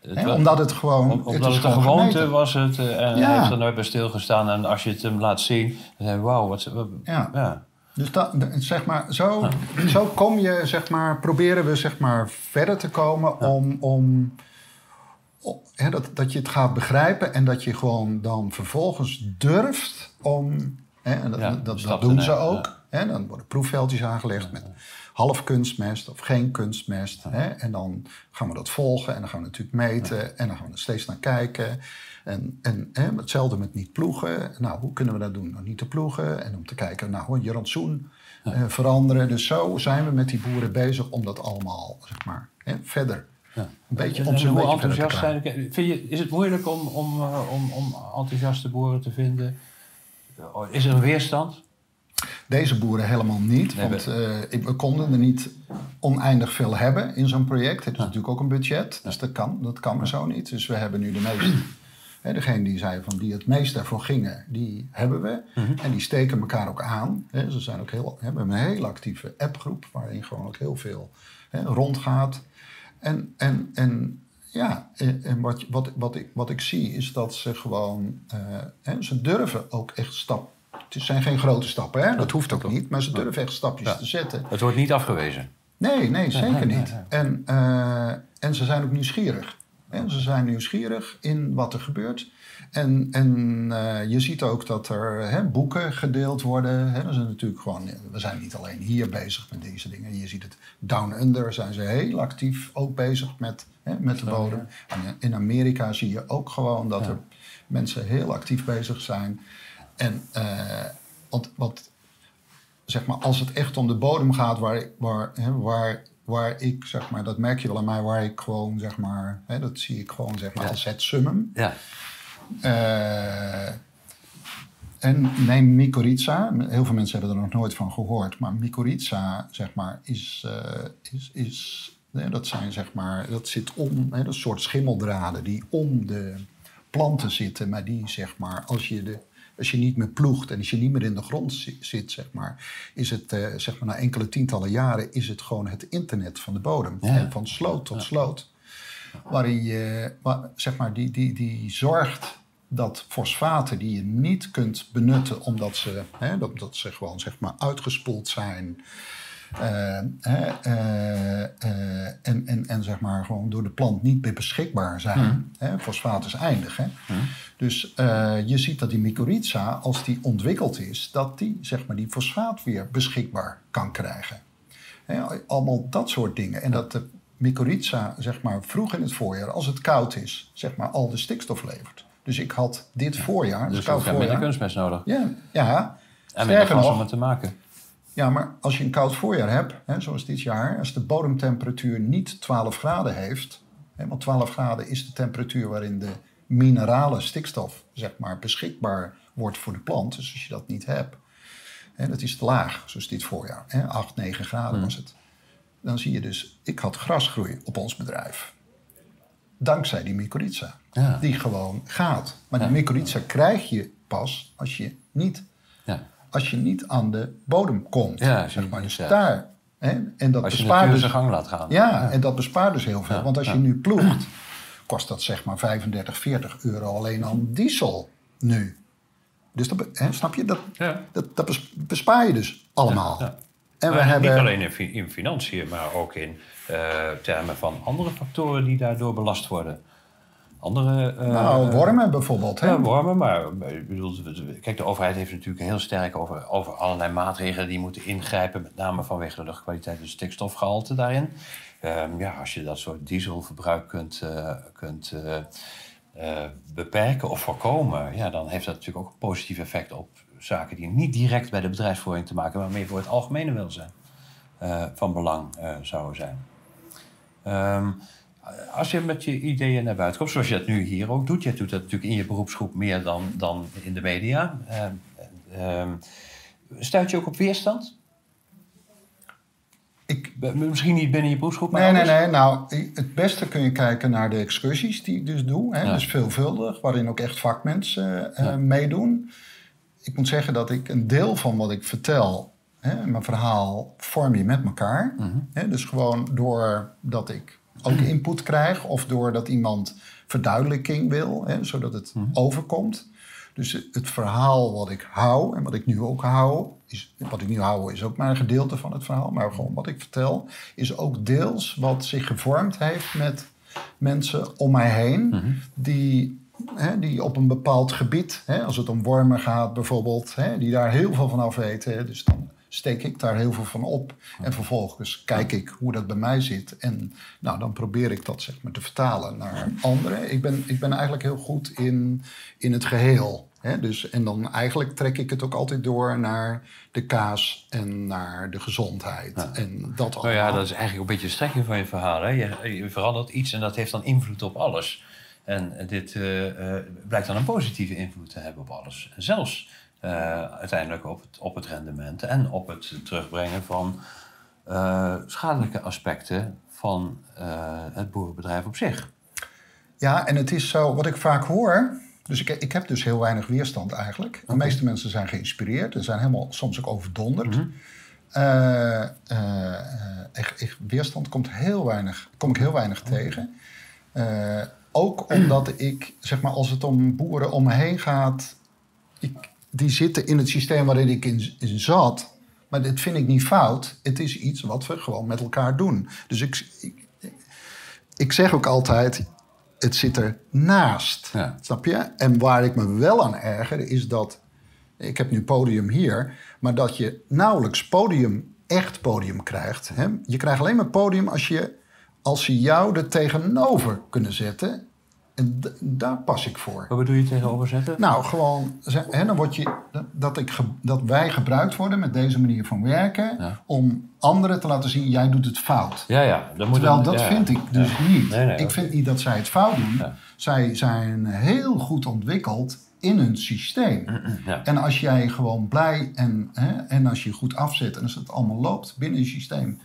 Het omdat het gewoon. Om- het omdat het een gewoon gewoonte gemeten. was het eh, en Ja. hij heeft er nooit bij stilgestaan. En als je het hem laat zien, dan denk je, wauw, wat... wat- Ja. Dus dat, zeg maar, zo, zo kom je, zeg maar, proberen we zeg maar, verder te komen om, om dat, dat je het gaat begrijpen en dat je gewoon dan vervolgens durft om, hè, en dat, Ja, dat, dat doen ze ook, hè, dan worden proefveldjes aangelegd met half kunstmest of geen kunstmest. Hè, en dan gaan we dat volgen en dan gaan we natuurlijk meten en dan gaan we er steeds naar kijken. En, en hè, hetzelfde met niet ploegen. Nou, hoe kunnen we dat doen? Nou, niet te ploegen en om te kijken, nou, je rantsoen eh, veranderen. Dus zo zijn we met die boeren bezig om dat allemaal, zeg maar, hè, verder. Een beetje, om ze hoe enthousiast zijn? Vind je, is het moeilijk om, om, eh, om, om enthousiaste boeren te vinden? Is er een weerstand? Deze boeren helemaal niet, Nee, want eh, we konden er niet oneindig veel hebben in zo'n project. Het is natuurlijk ook een budget, dus dat kan, dat kan maar zo niet. Dus we hebben nu de meeste. Hè, degene die zei van die het meest daarvoor gingen, die hebben we. En die steken elkaar ook aan. Hè. Ze zijn ook heel, hebben een hele actieve appgroep waarin gewoon ook heel veel hè, rondgaat. En, en, en ja, en, wat, wat, wat, ik, wat ik zie is dat ze gewoon, hè, ze durven ook echt stap. Het zijn geen grote stappen, hè? dat hoeft ook niet, maar ze durven echt stapjes te zetten. Het wordt niet afgewezen. Nee, nee, zeker niet. En, eh, en ze zijn ook nieuwsgierig. En ze zijn nieuwsgierig in wat er gebeurt. En, en eh, je ziet ook dat er hè, boeken gedeeld worden. Hè. Dat is natuurlijk gewoon, we zijn niet alleen hier bezig met deze dingen. Je ziet het Down Under zijn ze heel actief ook bezig met, hè, met de bodem. En in Amerika zie je ook gewoon dat er mensen heel actief bezig zijn. En eh, wat, zeg maar, als het echt om de bodem gaat, waar, waar, hè, waar, waar ik, zeg maar, dat merk je wel aan mij, waar ik gewoon, zeg maar, hè, dat zie ik gewoon, zeg maar, Ja. als het summum. Ja. Eh, en neem mycorrhiza. Heel veel mensen hebben er nog nooit van gehoord. Maar mycorrhiza, zeg maar, is... eh, is, is nee, dat zijn, zeg maar... Dat zit om... Hè, dat soort schimmeldraden die om de planten zitten. Maar die, zeg maar, als je, de, als je niet meer ploegt... en als je niet meer in de grond zi- zit, zeg maar... is het, eh, zeg maar, na enkele tientallen jaren... is het gewoon het internet van de bodem. Ja. Van sloot tot sloot waarin je, zeg maar, die, die, die zorgt dat fosfaten die je niet kunt benutten omdat ze, hè, dat, dat ze gewoon zeg maar, uitgespoeld zijn. Eh, hè, eh, eh, en, en, en zeg maar gewoon door de plant niet meer beschikbaar zijn. Hè, fosfaat is eindig. Hè? Dus eh, je ziet dat die mycorrhiza, als die ontwikkeld is, dat die, zeg maar, die fosfaat weer beschikbaar kan krijgen. Hè, allemaal dat soort dingen. En dat de mycorrhiza, zeg maar, vroeg in het voorjaar, als het koud is, zeg maar, al de stikstof levert. Dus ik had dit voorjaar, Dus dus je koud hebt minder kunstmest nodig. Ja, ja. En minder Sterker gas om het te maken. Ja, maar als je een koud voorjaar hebt, hè, zoals dit jaar, als de bodemtemperatuur niet 12 graden heeft, hè, want 12 graden is de temperatuur waarin de minerale stikstof zeg maar, beschikbaar wordt voor de plant. Dus als je dat niet hebt, hè, dat is te laag, zoals dit voorjaar, hè, 8, 9 graden was het. Dan zie je dus, ik had grasgroei op ons bedrijf. Dankzij die mycorrhiza. Ja. Die gewoon gaat. Maar die mycorrhiza krijg je pas als je niet. Als je niet aan de bodem komt. Ja, zeg maar. Dus daar. Hè? En dat Als je bespaart dus, zijn gang laat gaan. ja, en dat bespaart dus heel veel. Ja, Want als je nu ploegt, kost dat zeg maar 35, 40 euro alleen aan diesel nu. Dus dat, hè, snap je? Dat, dat, dat bes- bespaar je dus allemaal. En we hebben. Niet alleen in financiën, maar ook in eh, termen van andere factoren die daardoor belast worden. Andere. eh, nou, wormen bijvoorbeeld. Hè? Ja, wormen, maar ik bedoel, kijk, de overheid heeft natuurlijk heel sterk over, over allerlei maatregelen die moeten ingrijpen, met name vanwege de luchtkwaliteit en stikstofgehalte daarin. Ehm, ja, als je dat soort dieselverbruik kunt, eh, kunt eh, beperken of voorkomen, ja, dan heeft dat natuurlijk ook een positief effect op zaken die niet direct bij de bedrijfsvoering te maken hebben, maar meer voor het algemene welzijn van belang zouden zijn. Ehm, als je met je ideeën naar buiten komt, zoals je dat nu hier ook doet, je doet dat natuurlijk in je beroepsgroep meer dan, dan in de media. Ehm, stuit je ook op weerstand? Ik, Misschien niet binnen je beroepsgroep, maar Nee, nee, nee. Nou, het beste kun je kijken naar de excursies die ik dus doe. Hè, Dus veelvuldig, waarin ook echt vakmensen uh, meedoen. Ik moet zeggen dat ik een deel van wat ik vertel, hè, mijn verhaal, vorm je met elkaar. Mhm. hè, dus gewoon doordat ik ook input krijg of doordat iemand verduidelijking wil, hè, zodat het mhm. overkomt. Dus het verhaal wat ik hou en wat ik nu ook hou, is, wat ik nu hou is ook maar een gedeelte van het verhaal, maar gewoon wat ik vertel, is ook deels wat zich gevormd heeft met mensen om mij heen, mhm. die, hè, die op een bepaald gebied, hè, als het om wormen gaat bijvoorbeeld, hè, die daar heel veel van af weten. Dus dan steek ik daar heel veel van op. En vervolgens kijk ik hoe dat bij mij zit. En nou, dan probeer ik dat zeg maar, te vertalen naar anderen. Ik ben, ik ben eigenlijk heel goed in, in het geheel. Hè? Dus, en dan eigenlijk trek ik het ook altijd door naar de kaas en naar de gezondheid. En dat Nou ja, dat is eigenlijk een beetje de strekking van je verhaal. Hè? Je, je verandert iets en dat heeft dan invloed op alles. En dit uh, uh, blijkt dan een positieve invloed te hebben op alles. En zelfs uiteindelijk op het, op het rendement en op het terugbrengen van schadelijke aspecten van het boerenbedrijf op zich. Ja, en het is zo, wat ik vaak hoor, dus ik, ik heb dus heel weinig weerstand eigenlijk. De meeste mensen zijn geïnspireerd en zijn helemaal soms ook overdonderd. Mm echt, weerstand komt heel weinig, kom ik heel weinig tegen. ook omdat ik, zeg maar, als het om boeren om me heen gaat, ik, die zitten in het systeem waarin ik in, in zat. Maar dit vind ik niet fout. Het is iets wat we gewoon met elkaar doen. Dus ik, ik, ik zeg ook altijd, het zit er naast. Snap je? En waar ik me wel aan erger is dat. Ik heb nu podium hier, maar dat je nauwelijks podium, echt podium krijgt. Hè? Je krijgt alleen maar podium als, je, als ze jou er tegenover kunnen zetten. En daar pas ik voor. Wat bedoel je tegenover zetten? Nou, gewoon hè, dan word je, dat, ik, dat wij gebruikt worden met deze manier van werken. om anderen te laten zien: jij doet het fout. Ja, ja. Dan moet Terwijl dat vind ik dus niet. ik vind niet dat zij het fout doen. Zij zijn heel goed ontwikkeld in hun systeem. En als jij gewoon blij en, hè, en als je goed afzet en als het allemaal loopt binnen je systeem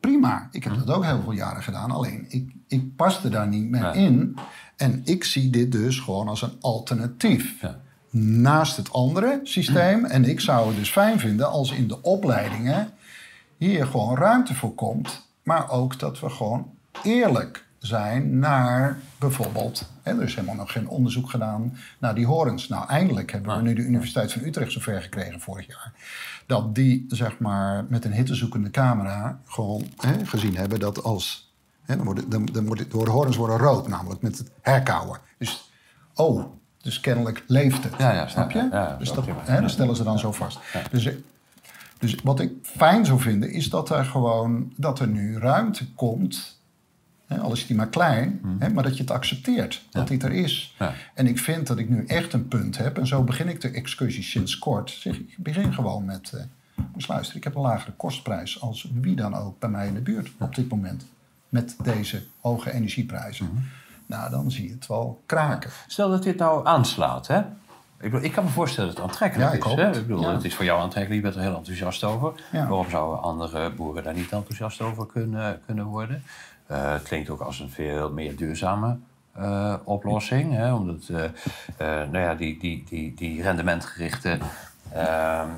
prima. Ik heb dat ook heel veel jaren gedaan. Alleen ik, ik paste daar niet meer in. En ik zie dit dus gewoon als een alternatief. Ja. Naast het andere systeem. En ik zou het dus fijn vinden als in de opleidingen hier gewoon ruimte voor komt. Maar ook dat we gewoon eerlijk zijn naar bijvoorbeeld. Hè, er is helemaal nog geen onderzoek gedaan naar die horens. Nou, eindelijk hebben we nu de Universiteit van Utrecht zover gekregen vorig jaar. Dat die, zeg maar, met een hittezoekende camera gewoon hè, gezien hebben dat als dan, worden, dan, dan worden, de horens worden rood, namelijk met het herkauwen. Dus, oh, dus kennelijk leeft het. Ja, ja, snap je? dus dat, stellen ze dan zo vast. Dus, dus wat ik fijn zou vinden, is dat er gewoon dat er nu ruimte komt. Hè, al is die maar klein, hè, maar dat je het accepteert. Dat dit er is. En ik vind dat ik nu echt een punt heb. En zo begin ik de excursie sinds kort. Zeg, ik begin gewoon met. Uh, luisteren, ik heb een lagere kostprijs als wie dan ook bij mij in de buurt op dit moment met deze hoge energieprijzen. Mhm. Nou, dan zie je het wel kraken. Stel dat dit nou aanslaat, hè? Ik, bedoel, ik kan me voorstellen dat het aantrekkelijk ja, is. Hè? Ik bedoel, Het is voor jou aantrekkelijk, je bent er heel enthousiast over. Waarom zouden andere boeren daar niet enthousiast over kunnen, kunnen worden? Uh, het klinkt ook als een veel meer duurzame uh, oplossing. Hè? Omdat uh, nou ja, die, die, die, die rendementgerichte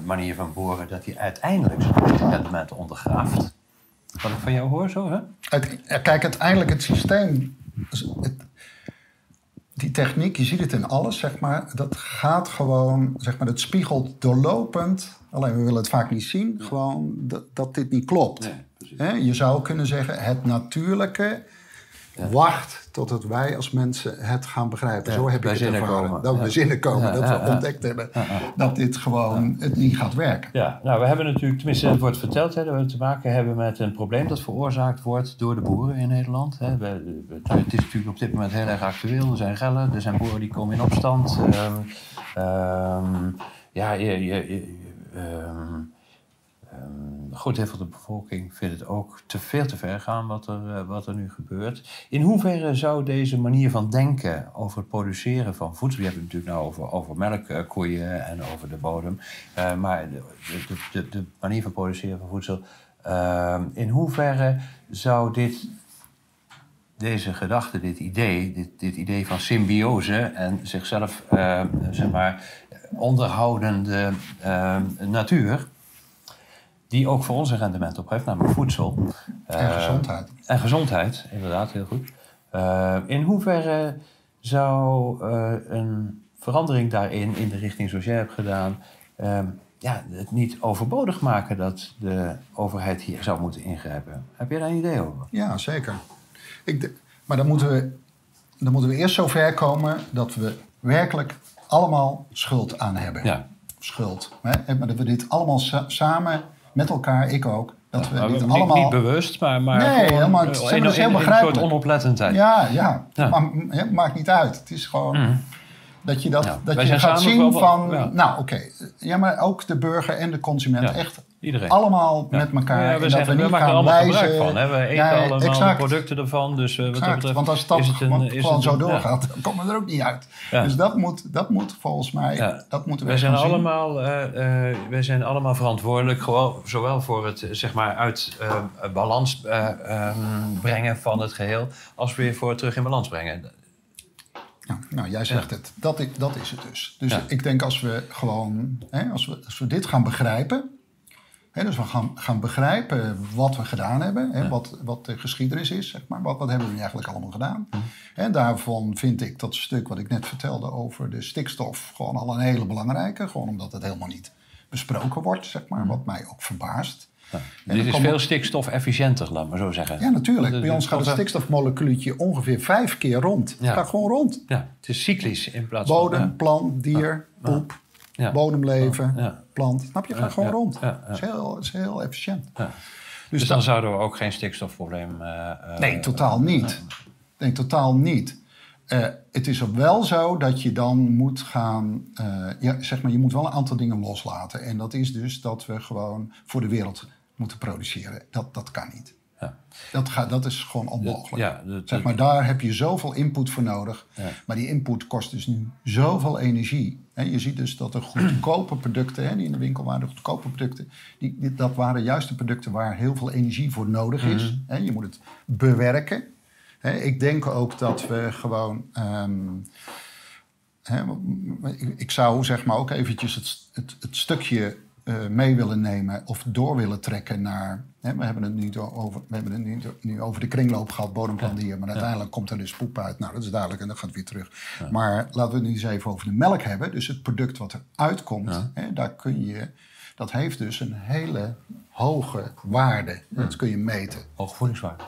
manier van boeren... dat die uiteindelijk zijn rendement ondergraaft. Wat ik van jou hoor zo, hè? kijk, uiteindelijk het systeem... Het, die techniek, je ziet het in alles, zeg maar. Dat gaat gewoon, zeg maar, het spiegelt doorlopend. Alleen we willen het vaak niet zien, gewoon dat, dat dit niet klopt. Nee, je zou kunnen zeggen, het natuurlijke wacht totdat wij als mensen het gaan begrijpen. Zo heb ik het ervaren. Komen. Dat we zinnen komen, dat we ontdekt hebben dat dit gewoon het niet gaat werken. Ja, nou we hebben natuurlijk, tenminste het wordt verteld, hè, dat we te maken hebben met een probleem dat veroorzaakt wordt door de boeren in Nederland. Hè. We, het is natuurlijk op dit moment heel erg actueel. Er zijn rellen, er zijn boeren die komen in opstand. Um, um, ja, je, je, um, Goed deel van de bevolking vindt het ook te veel te ver gaan wat er, eh, wat er nu gebeurt. In hoeverre zou deze manier van denken over het produceren van voedsel... je hebt het natuurlijk nou over, over melkkoeien en over de bodem... Uh, maar de, de, de, manier van produceren van voedsel in hoeverre zou dit, deze gedachte, dit idee, dit, dit idee van symbiose en zichzelf zeg maar, onderhoudende natuur, die ook voor ons een rendement op heeft, namelijk voedsel. En eh, gezondheid. En gezondheid, inderdaad, heel goed. Eh, in hoeverre zou eh, een verandering daarin, in de richting zoals jij hebt gedaan, ehm, ja, het niet overbodig maken dat de overheid hier zou moeten ingrijpen? Heb jij daar een idee over? Ja, zeker. Ik maar dan moeten, we, dan moeten we eerst zover komen dat we werkelijk allemaal schuld aan hebben. Ja. Schuld. Hè? Maar dat we dit allemaal sa- samen, met elkaar, ik ook, dat we dit niet, allemaal... niet bewust, maar, maar Nee, gewoon, helemaal- eh, dat is in- heel in een begrijpelijk. soort onoplettendheid. Ja, ja. Ja. Maar het maakt niet uit. Het is gewoon dat je, dat, Ja. dat Wij je gaat zien wel- van... Nou, oké. Ja, maar ook de burger en de consument. Echt Iedereen. allemaal Ja. met elkaar. Ja, we, zijn, dat we maken er allemaal wijzen. gebruik van. Hè? We eten Ja, allemaal exact. producten ervan. Dus eh, wat dat betreft want als dat is het een- gewoon, is gewoon het zo doorgaat, dan komen we er ook niet uit. Dus dat moet, dat moet volgens mij, dat moeten we Wij zijn, allemaal, eh, eh, wij zijn allemaal verantwoordelijk, gewoon, zowel voor het zeg maar, uit balans eh, ehm, brengen van het geheel, als weer voor het terug in balans brengen. Ja, nou, jij zegt het. Dat, dat is het dus. Dus Ja. ik denk als we gewoon, hè, als, we, als we dit gaan begrijpen, dus we gaan, gaan begrijpen wat we gedaan hebben, wat, wat de geschiedenis is, zeg maar. Wat, wat hebben we nu eigenlijk allemaal gedaan? En daarvan vind ik dat stuk wat ik net vertelde over de stikstof gewoon al een hele belangrijke. Gewoon omdat het helemaal niet besproken wordt, zeg maar. Wat mij ook verbaast. En Dit dan is komen- veel stikstof-efficiënter, laat maar zo zeggen. Ja, natuurlijk. Bij ons gaat het stikstofmolecuultje ongeveer vijf keer rond. Ja. Het gaat gewoon rond. Ja, het is cyclisch in plaats Bodem, van... plant, dier, poep, Ja. bodemleven, Ja. plant. Snap je? Ja, gewoon rond. Het is heel, het is heel efficiënt. Ja. Dus, Dus dat- dan zouden we ook geen stikstofprobleem... eh, eh, nee, totaal niet. Nee, totaal niet. Eh, het is ook wel zo dat je dan moet gaan... eh, ja, zeg maar, je moet wel een aantal dingen loslaten. En dat is dus dat we gewoon voor de wereld moeten produceren. Dat, dat kan niet. Ja. Dat, gaat, dat is gewoon onmogelijk. ja, dat- zeg maar, daar heb je zoveel input voor nodig. Ja. Maar die input kost dus nu zoveel energie. Je ziet dus dat de goedkope producten, hè, die in de winkel waren, de goedkope producten, die, dat waren juist de producten waar heel veel energie voor nodig is. Mhm. Je moet het bewerken. Ik denk ook dat we gewoon. ehm, ik zou zeg maar ook eventjes het, het, het stukje eh, mee willen nemen of door willen trekken naar. We hebben het nu over, we hebben het nu, nu over de kringloop gehad, bodemplan dier, maar uiteindelijk komt er dus poep uit. Nou, dat is duidelijk en dat gaat weer terug. Maar laten we het nu eens even over de melk hebben. Dus het product wat er uitkomt, hè, daar kun je. Dat heeft dus een hele hoge waarde. Dat kun je meten. Hoge voedingswaarde.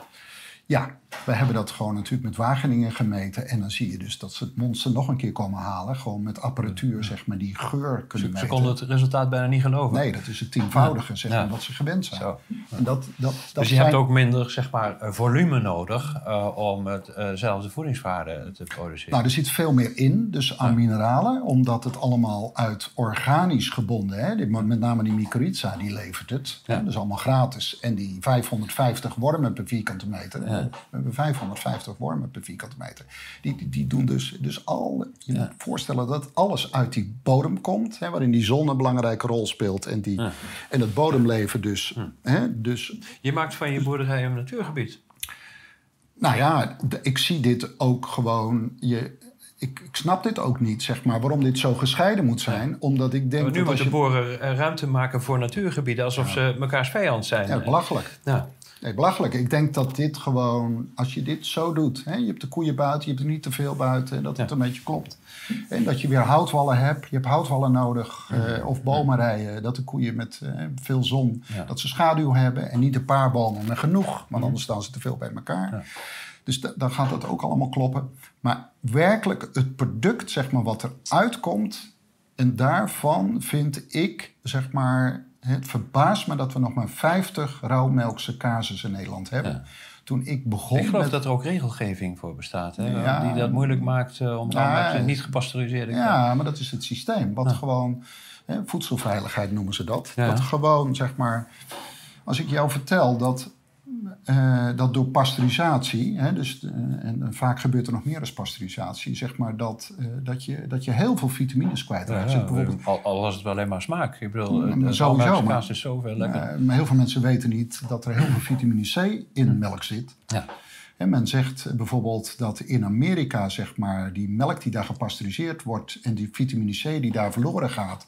Ja, we hebben dat gewoon natuurlijk met Wageningen gemeten. En dan zie je dus dat ze het monster nog een keer komen halen. Gewoon met apparatuur, zeg maar, die geur kunnen Ze meten. konden het resultaat bijna niet geloven. Nee, dat is het tienvoudige, zeg Ja. maar, wat ze gewend zijn. Zo. En dat, dat, dat dus je zijn- hebt ook minder zeg maar, eh, volume nodig eh, om hetzelfde voedingswaarde te produceren. Nou, er zit veel meer in, dus aan mineralen, omdat het allemaal uit organisch gebonden, hè, met name die mycorrhiza, die levert het. Ja. Hè, dat is allemaal gratis. En die 550 wormen per vierkante meter, hebben 550 wormen per vierkante meter, die, die, die doen dus, dus al, je moet voorstellen dat alles uit die bodem komt, hè, waarin die zon een belangrijke rol speelt en, die, en het bodemleven dus. Hè, dus Je maakt van je boerderij een natuurgebied. nou ja, ik zie dit ook gewoon. Je, ik, ik snap dit ook niet, zeg maar, waarom dit zo gescheiden moet zijn. Omdat ik denk nu dat als moeten je... boeren eh, ruimte maken voor natuurgebieden alsof ze mekaars vijand zijn. Ja, belachelijk. Ja. Nee, belachelijk. Ik denk dat dit gewoon, als je dit zo doet, hè, je hebt de koeien buiten, je hebt er niet te veel buiten, en dat het Ja. een beetje klopt. En dat je weer houtwallen hebt, je hebt houtwallen nodig, eh, of bomenrijen, dat de koeien met eh, veel zon, dat ze schaduw hebben en niet een paar bomen, maar genoeg, want anders staan ze te veel bij elkaar. Dus da- dan gaat dat ook allemaal kloppen. Maar werkelijk het product, zeg maar, wat eruit komt, en daarvan vind ik, zeg maar, het verbaast me dat we nog maar 50 rauwmelkse casus in Nederland hebben. Toen ik begon Ik geloof met... dat er ook regelgeving voor bestaat. Hè, Ja. Die dat moeilijk maakt eh, om Ja, niet gepasteuriseerde... Ja, maar dat is het systeem. Wat gewoon, hè, voedselveiligheid noemen ze dat. Dat gewoon, zeg maar, als ik jou vertel dat eh, dat door pasteurisatie, hè, dus, eh, en, vaak gebeurt er nog meer als pasteurisatie, zeg maar dat, uh, dat, je, dat je heel veel vitamines kwijtraakt. Ja, ja, bijvoorbeeld, al, al, was het wel alleen maar smaak. Ik bedoel, uh, sowieso, maar, is zoveel lekker. maar heel veel mensen weten niet dat er heel veel vitamine C in melk zit. Ja. En men zegt bijvoorbeeld dat in Amerika, zeg maar, die melk die daar gepasteuriseerd wordt en die vitamine C die daar verloren gaat,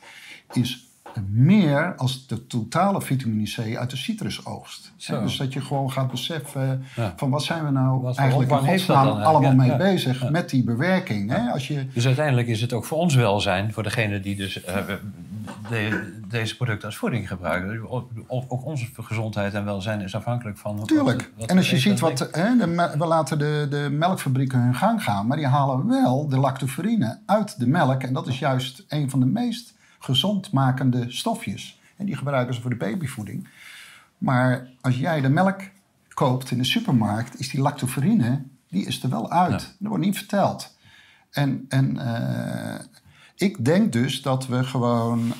is meer als de totale vitamine C uit de citrusoogst. dus dat je gewoon gaat beseffen van wat zijn we nou wat eigenlijk in godsnaam allemaal ja, mee ja, bezig met die bewerking. Hè? Als je... Dus uiteindelijk is het ook voor ons welzijn, voor degene die dus uh, de, deze producten als voeding gebruiken. Ook onze gezondheid en welzijn is afhankelijk van... Tuurlijk. Wat, wat en als je ziet wat... Hè, de, we laten de, de melkfabrieken hun gang gaan, maar die halen wel de lactoferine uit de melk. En dat is juist een van de meest gezondmakende stofjes. En die gebruiken ze voor de babyvoeding. Maar als jij de melk koopt in de supermarkt, is die lactoferine, die is er wel uit. Dat wordt niet verteld. En, en uh, ik denk dus dat we gewoon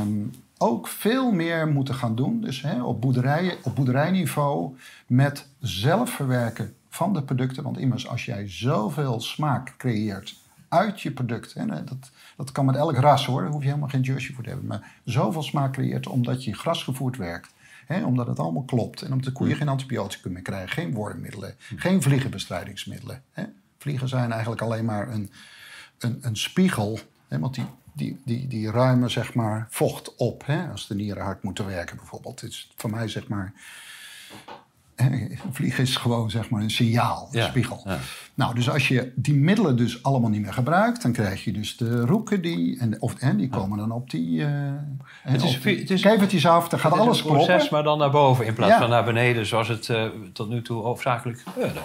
um, ook veel meer moeten gaan doen. Dus hè, op, boerderijen, op boerderijniveau met zelf verwerken van de producten. Want immers, als jij zoveel smaak creëert uit je product. En dat, dat kan met elk ras hoor, daar hoef je helemaal geen jersey voor te hebben. Maar zoveel smaak creëert omdat je grasgevoerd werkt. Omdat het allemaal klopt. En omdat de koeien geen antibioticum meer krijgen. Geen wormmiddelen. Geen vliegenbestrijdingsmiddelen. Vliegen zijn eigenlijk alleen maar een, een, een spiegel. Want die, die, die, die ruimen zeg maar vocht op. Als de nieren hard moeten werken bijvoorbeeld. Het is voor mij zeg maar Vliegen is gewoon zeg maar een signaal, een spiegel. Ja. Nou, dus als je die middelen dus allemaal niet meer gebruikt, dan krijg je dus de roeken die, en, of, en die komen dan op die, uh, het is, het is, kevertjes af, dan gaat alles kloppen. Proces, maar dan naar boven in plaats ja. van naar beneden, zoals het uh, tot nu toe hoofdzakelijk gebeurde.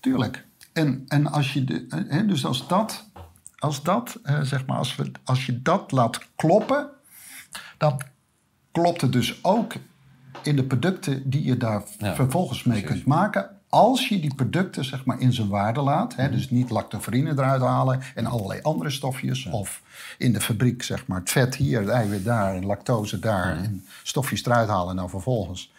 Tuurlijk. En, en als je, de, hè, dus als dat, als dat uh, zeg maar, als, we, als je dat laat kloppen, dan klopt het dus ook in de producten die je daar ja, vervolgens mee precies. kunt maken. Als je die producten zeg maar in zijn waarde laat, hè, dus niet lactoferine eruit halen en allerlei andere stofjes, ja. of in de fabriek zeg maar het vet hier, het eiwit daar en lactose daar ja. en stofjes eruit halen en dan vervolgens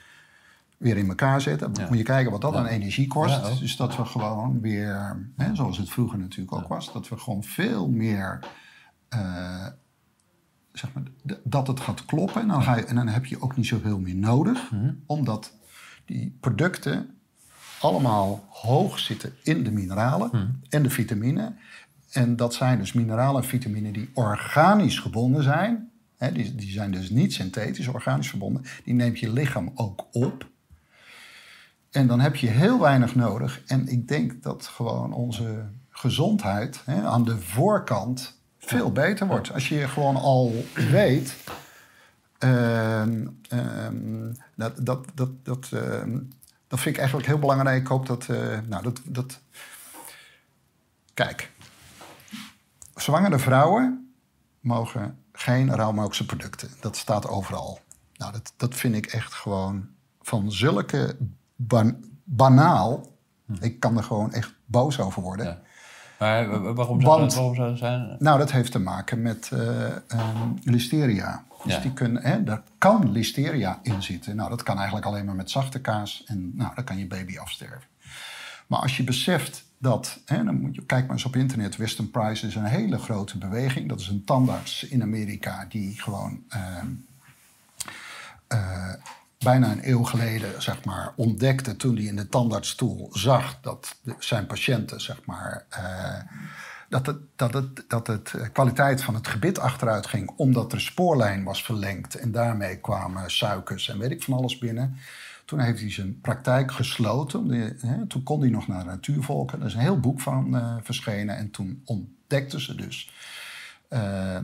weer in elkaar zetten. Moet je kijken wat dat aan energie kost. dus dat we gewoon weer, hè, zoals het vroeger natuurlijk ook was, dat we gewoon veel meer uh, zeg maar, dat het gaat kloppen. En dan, ga je, en dan heb je ook niet zoveel meer nodig, mm. omdat die producten allemaal hoog zitten in de mineralen mm. en de vitamine. En dat zijn dus mineralen en vitamine die organisch gebonden zijn. Die, die zijn dus niet synthetisch, organisch verbonden. Die neemt je lichaam ook op. En dan heb je heel weinig nodig. En ik denk dat gewoon onze gezondheid aan de voorkant veel beter wordt. Als je gewoon al weet. Uh, uh, dat, dat, dat, dat, uh, dat vind ik eigenlijk heel belangrijk. Ik hoop dat. eh, nou, dat, dat. Kijk. Zwangere vrouwen mogen geen rauwmelkse producten. Dat staat overal. Nou, dat, dat vind ik echt gewoon van zulke ban banaal. Hm. Ik kan er gewoon echt boos over worden. Ja. Maar waarom zou, Want, waarom zou dat zijn? Nou, dat heeft te maken met uh, um, listeria. Dus ja. die kunnen, hè, daar kan listeria in zitten. Nou, dat kan eigenlijk alleen maar met zachte kaas. En nou, dan kan je baby afsterven. Maar als je beseft dat, hè, dan moet je, kijk maar eens op internet, Western Price is een hele grote beweging. Dat is een tandarts in Amerika die gewoon uh, uh, bijna een eeuw geleden zeg maar, ontdekte toen hij in de tandartsstoel zag dat de, zijn patiënten zeg maar, uh, dat, het, dat, het, dat het de kwaliteit van het gebit achteruit ging omdat er spoorlijn was verlengd en daarmee kwamen suikers en weet ik van alles binnen. Toen heeft hij zijn praktijk gesloten. De, hè, toen kon hij nog naar natuurvolken. Er is een heel boek van uh, verschenen. En toen ontdekten ze dus. Uh,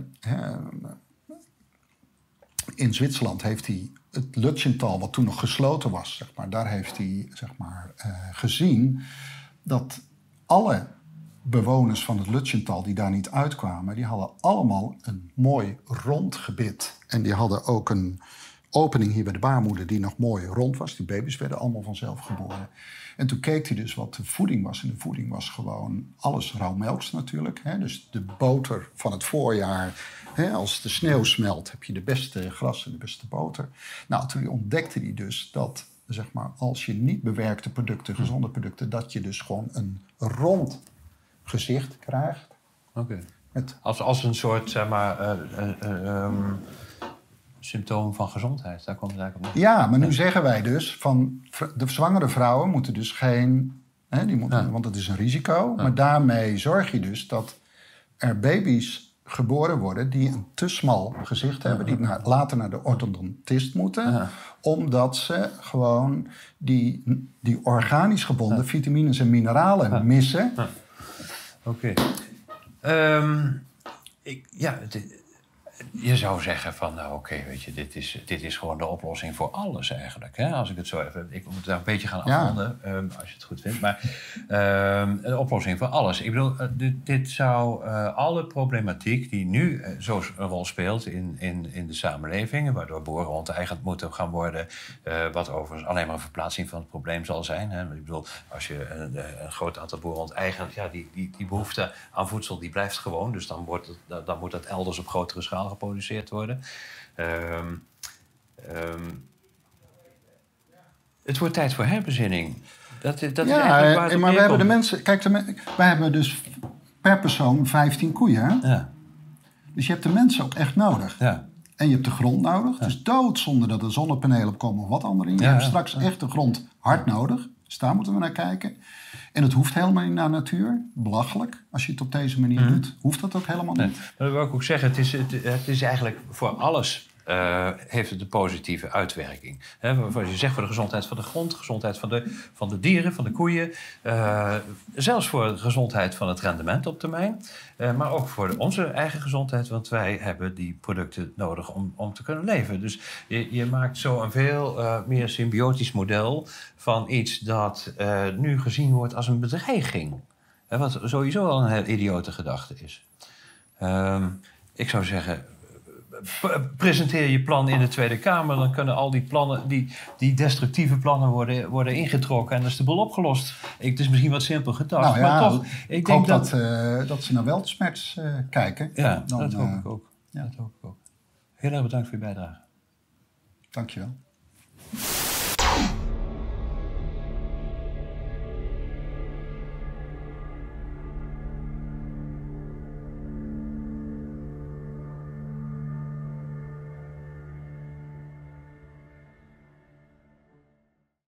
in Zwitserland heeft hij het Lutjental, wat toen nog gesloten was, zeg maar, daar heeft hij zeg maar, uh, gezien dat alle bewoners van het Lutjental die daar niet uitkwamen, die hadden allemaal een mooi rond gebit. En die hadden ook een opening hier bij de baarmoeder die nog mooi rond was. Die baby's werden allemaal vanzelf geboren. En toen keek hij dus wat de voeding was. En de voeding was gewoon alles rauwmelks natuurlijk. Hè? Dus de boter van het voorjaar. Als de sneeuw smelt heb je de beste gras en de beste boter. Nou, toen ontdekte hij dus dat zeg maar, als je niet bewerkte producten, gezonde producten, dat je dus gewoon een rond gezicht krijgt. Oké. Als, als een soort, zeg maar, eh, eh, eh, ehm, symptoom van gezondheid. Daar komt het eigenlijk op ja, maar nu zeggen wij dus van de zwangere vrouwen moeten dus geen, hè, die moeten, Ja. want het is een risico. Maar daarmee zorg je dus dat er baby's geboren worden die een te smal gezicht hebben, die naar, later naar de orthodontist moeten, Ja. omdat ze gewoon die, die organisch gebonden vitamines en mineralen missen. Oké. Ehm, ik, ja, het- je zou zeggen van, nou oké, weet je, dit is, dit is gewoon de oplossing voor alles eigenlijk. Hè? Als ik het zo even, ik moet daar een beetje gaan Ja. afronden, ehm, als je het goed vindt. Maar ehm, een oplossing voor alles. Ik bedoel, eh, dit, dit zou eh, alle problematiek die nu eh, zo een rol speelt in, in, in de samenleving, waardoor boeren onteigend moeten gaan worden, eh, wat overigens alleen maar een verplaatsing van het probleem zal zijn. Hè? Ik bedoel, als je een, een groot aantal boeren onteigent, ja, die, die, die behoefte aan voedsel die blijft gewoon. Dus dan, wordt het, dan moet dat elders op grotere schaal geproduceerd worden. Ehm, ehm, het wordt tijd voor herbezinning. Dat, is- dat is ja, waar eh, maar we hebben de mensen. Kijk, de men- wij hebben dus per persoon 15 koeien. hè? Ja, Dus je hebt de mensen ook echt nodig. ja. En je hebt de grond nodig. Het is doodzonde dat er zonnepanelen op komen of wat andere dingen. Je hebt ja, straks echt de grond hard nodig. Dus daar moeten we naar kijken. En het hoeft helemaal niet naar natuur. Belachelijk. Als je het op deze manier doet, hoeft dat ook helemaal Mhm. Nee, niet. maar dat wil ik ook zeggen, het is, het, het is eigenlijk voor alles eh, heeft het een positieve uitwerking. Zoals je zegt, voor de gezondheid van de grond, gezondheid van de, van de dieren, van de koeien. eh, zelfs voor de gezondheid van het rendement op termijn. eh, maar ook voor onze eigen gezondheid, want wij hebben die producten nodig om, om te kunnen leven. Dus je, je maakt zo een veel meer symbiotisch model van iets dat nu gezien wordt als een bedreiging. Wat sowieso al een heel idiote gedachte is. Ehm, ik zou zeggen, presenteer je plan in de Tweede Kamer. Dan kunnen al die plannen, die, die destructieve plannen worden, worden ingetrokken. En dan is de boel opgelost. Ik, het is misschien wat simpel gedacht. Nou ja, maar toch, ik, ik hoop denk dat, eh, dat ze naar Weltsmerts eh kijken. Ja, Dan, dat hoop eh, ik ook. ja. Dat hoop ik ook. Heel erg bedankt voor je bijdrage. Dankjewel.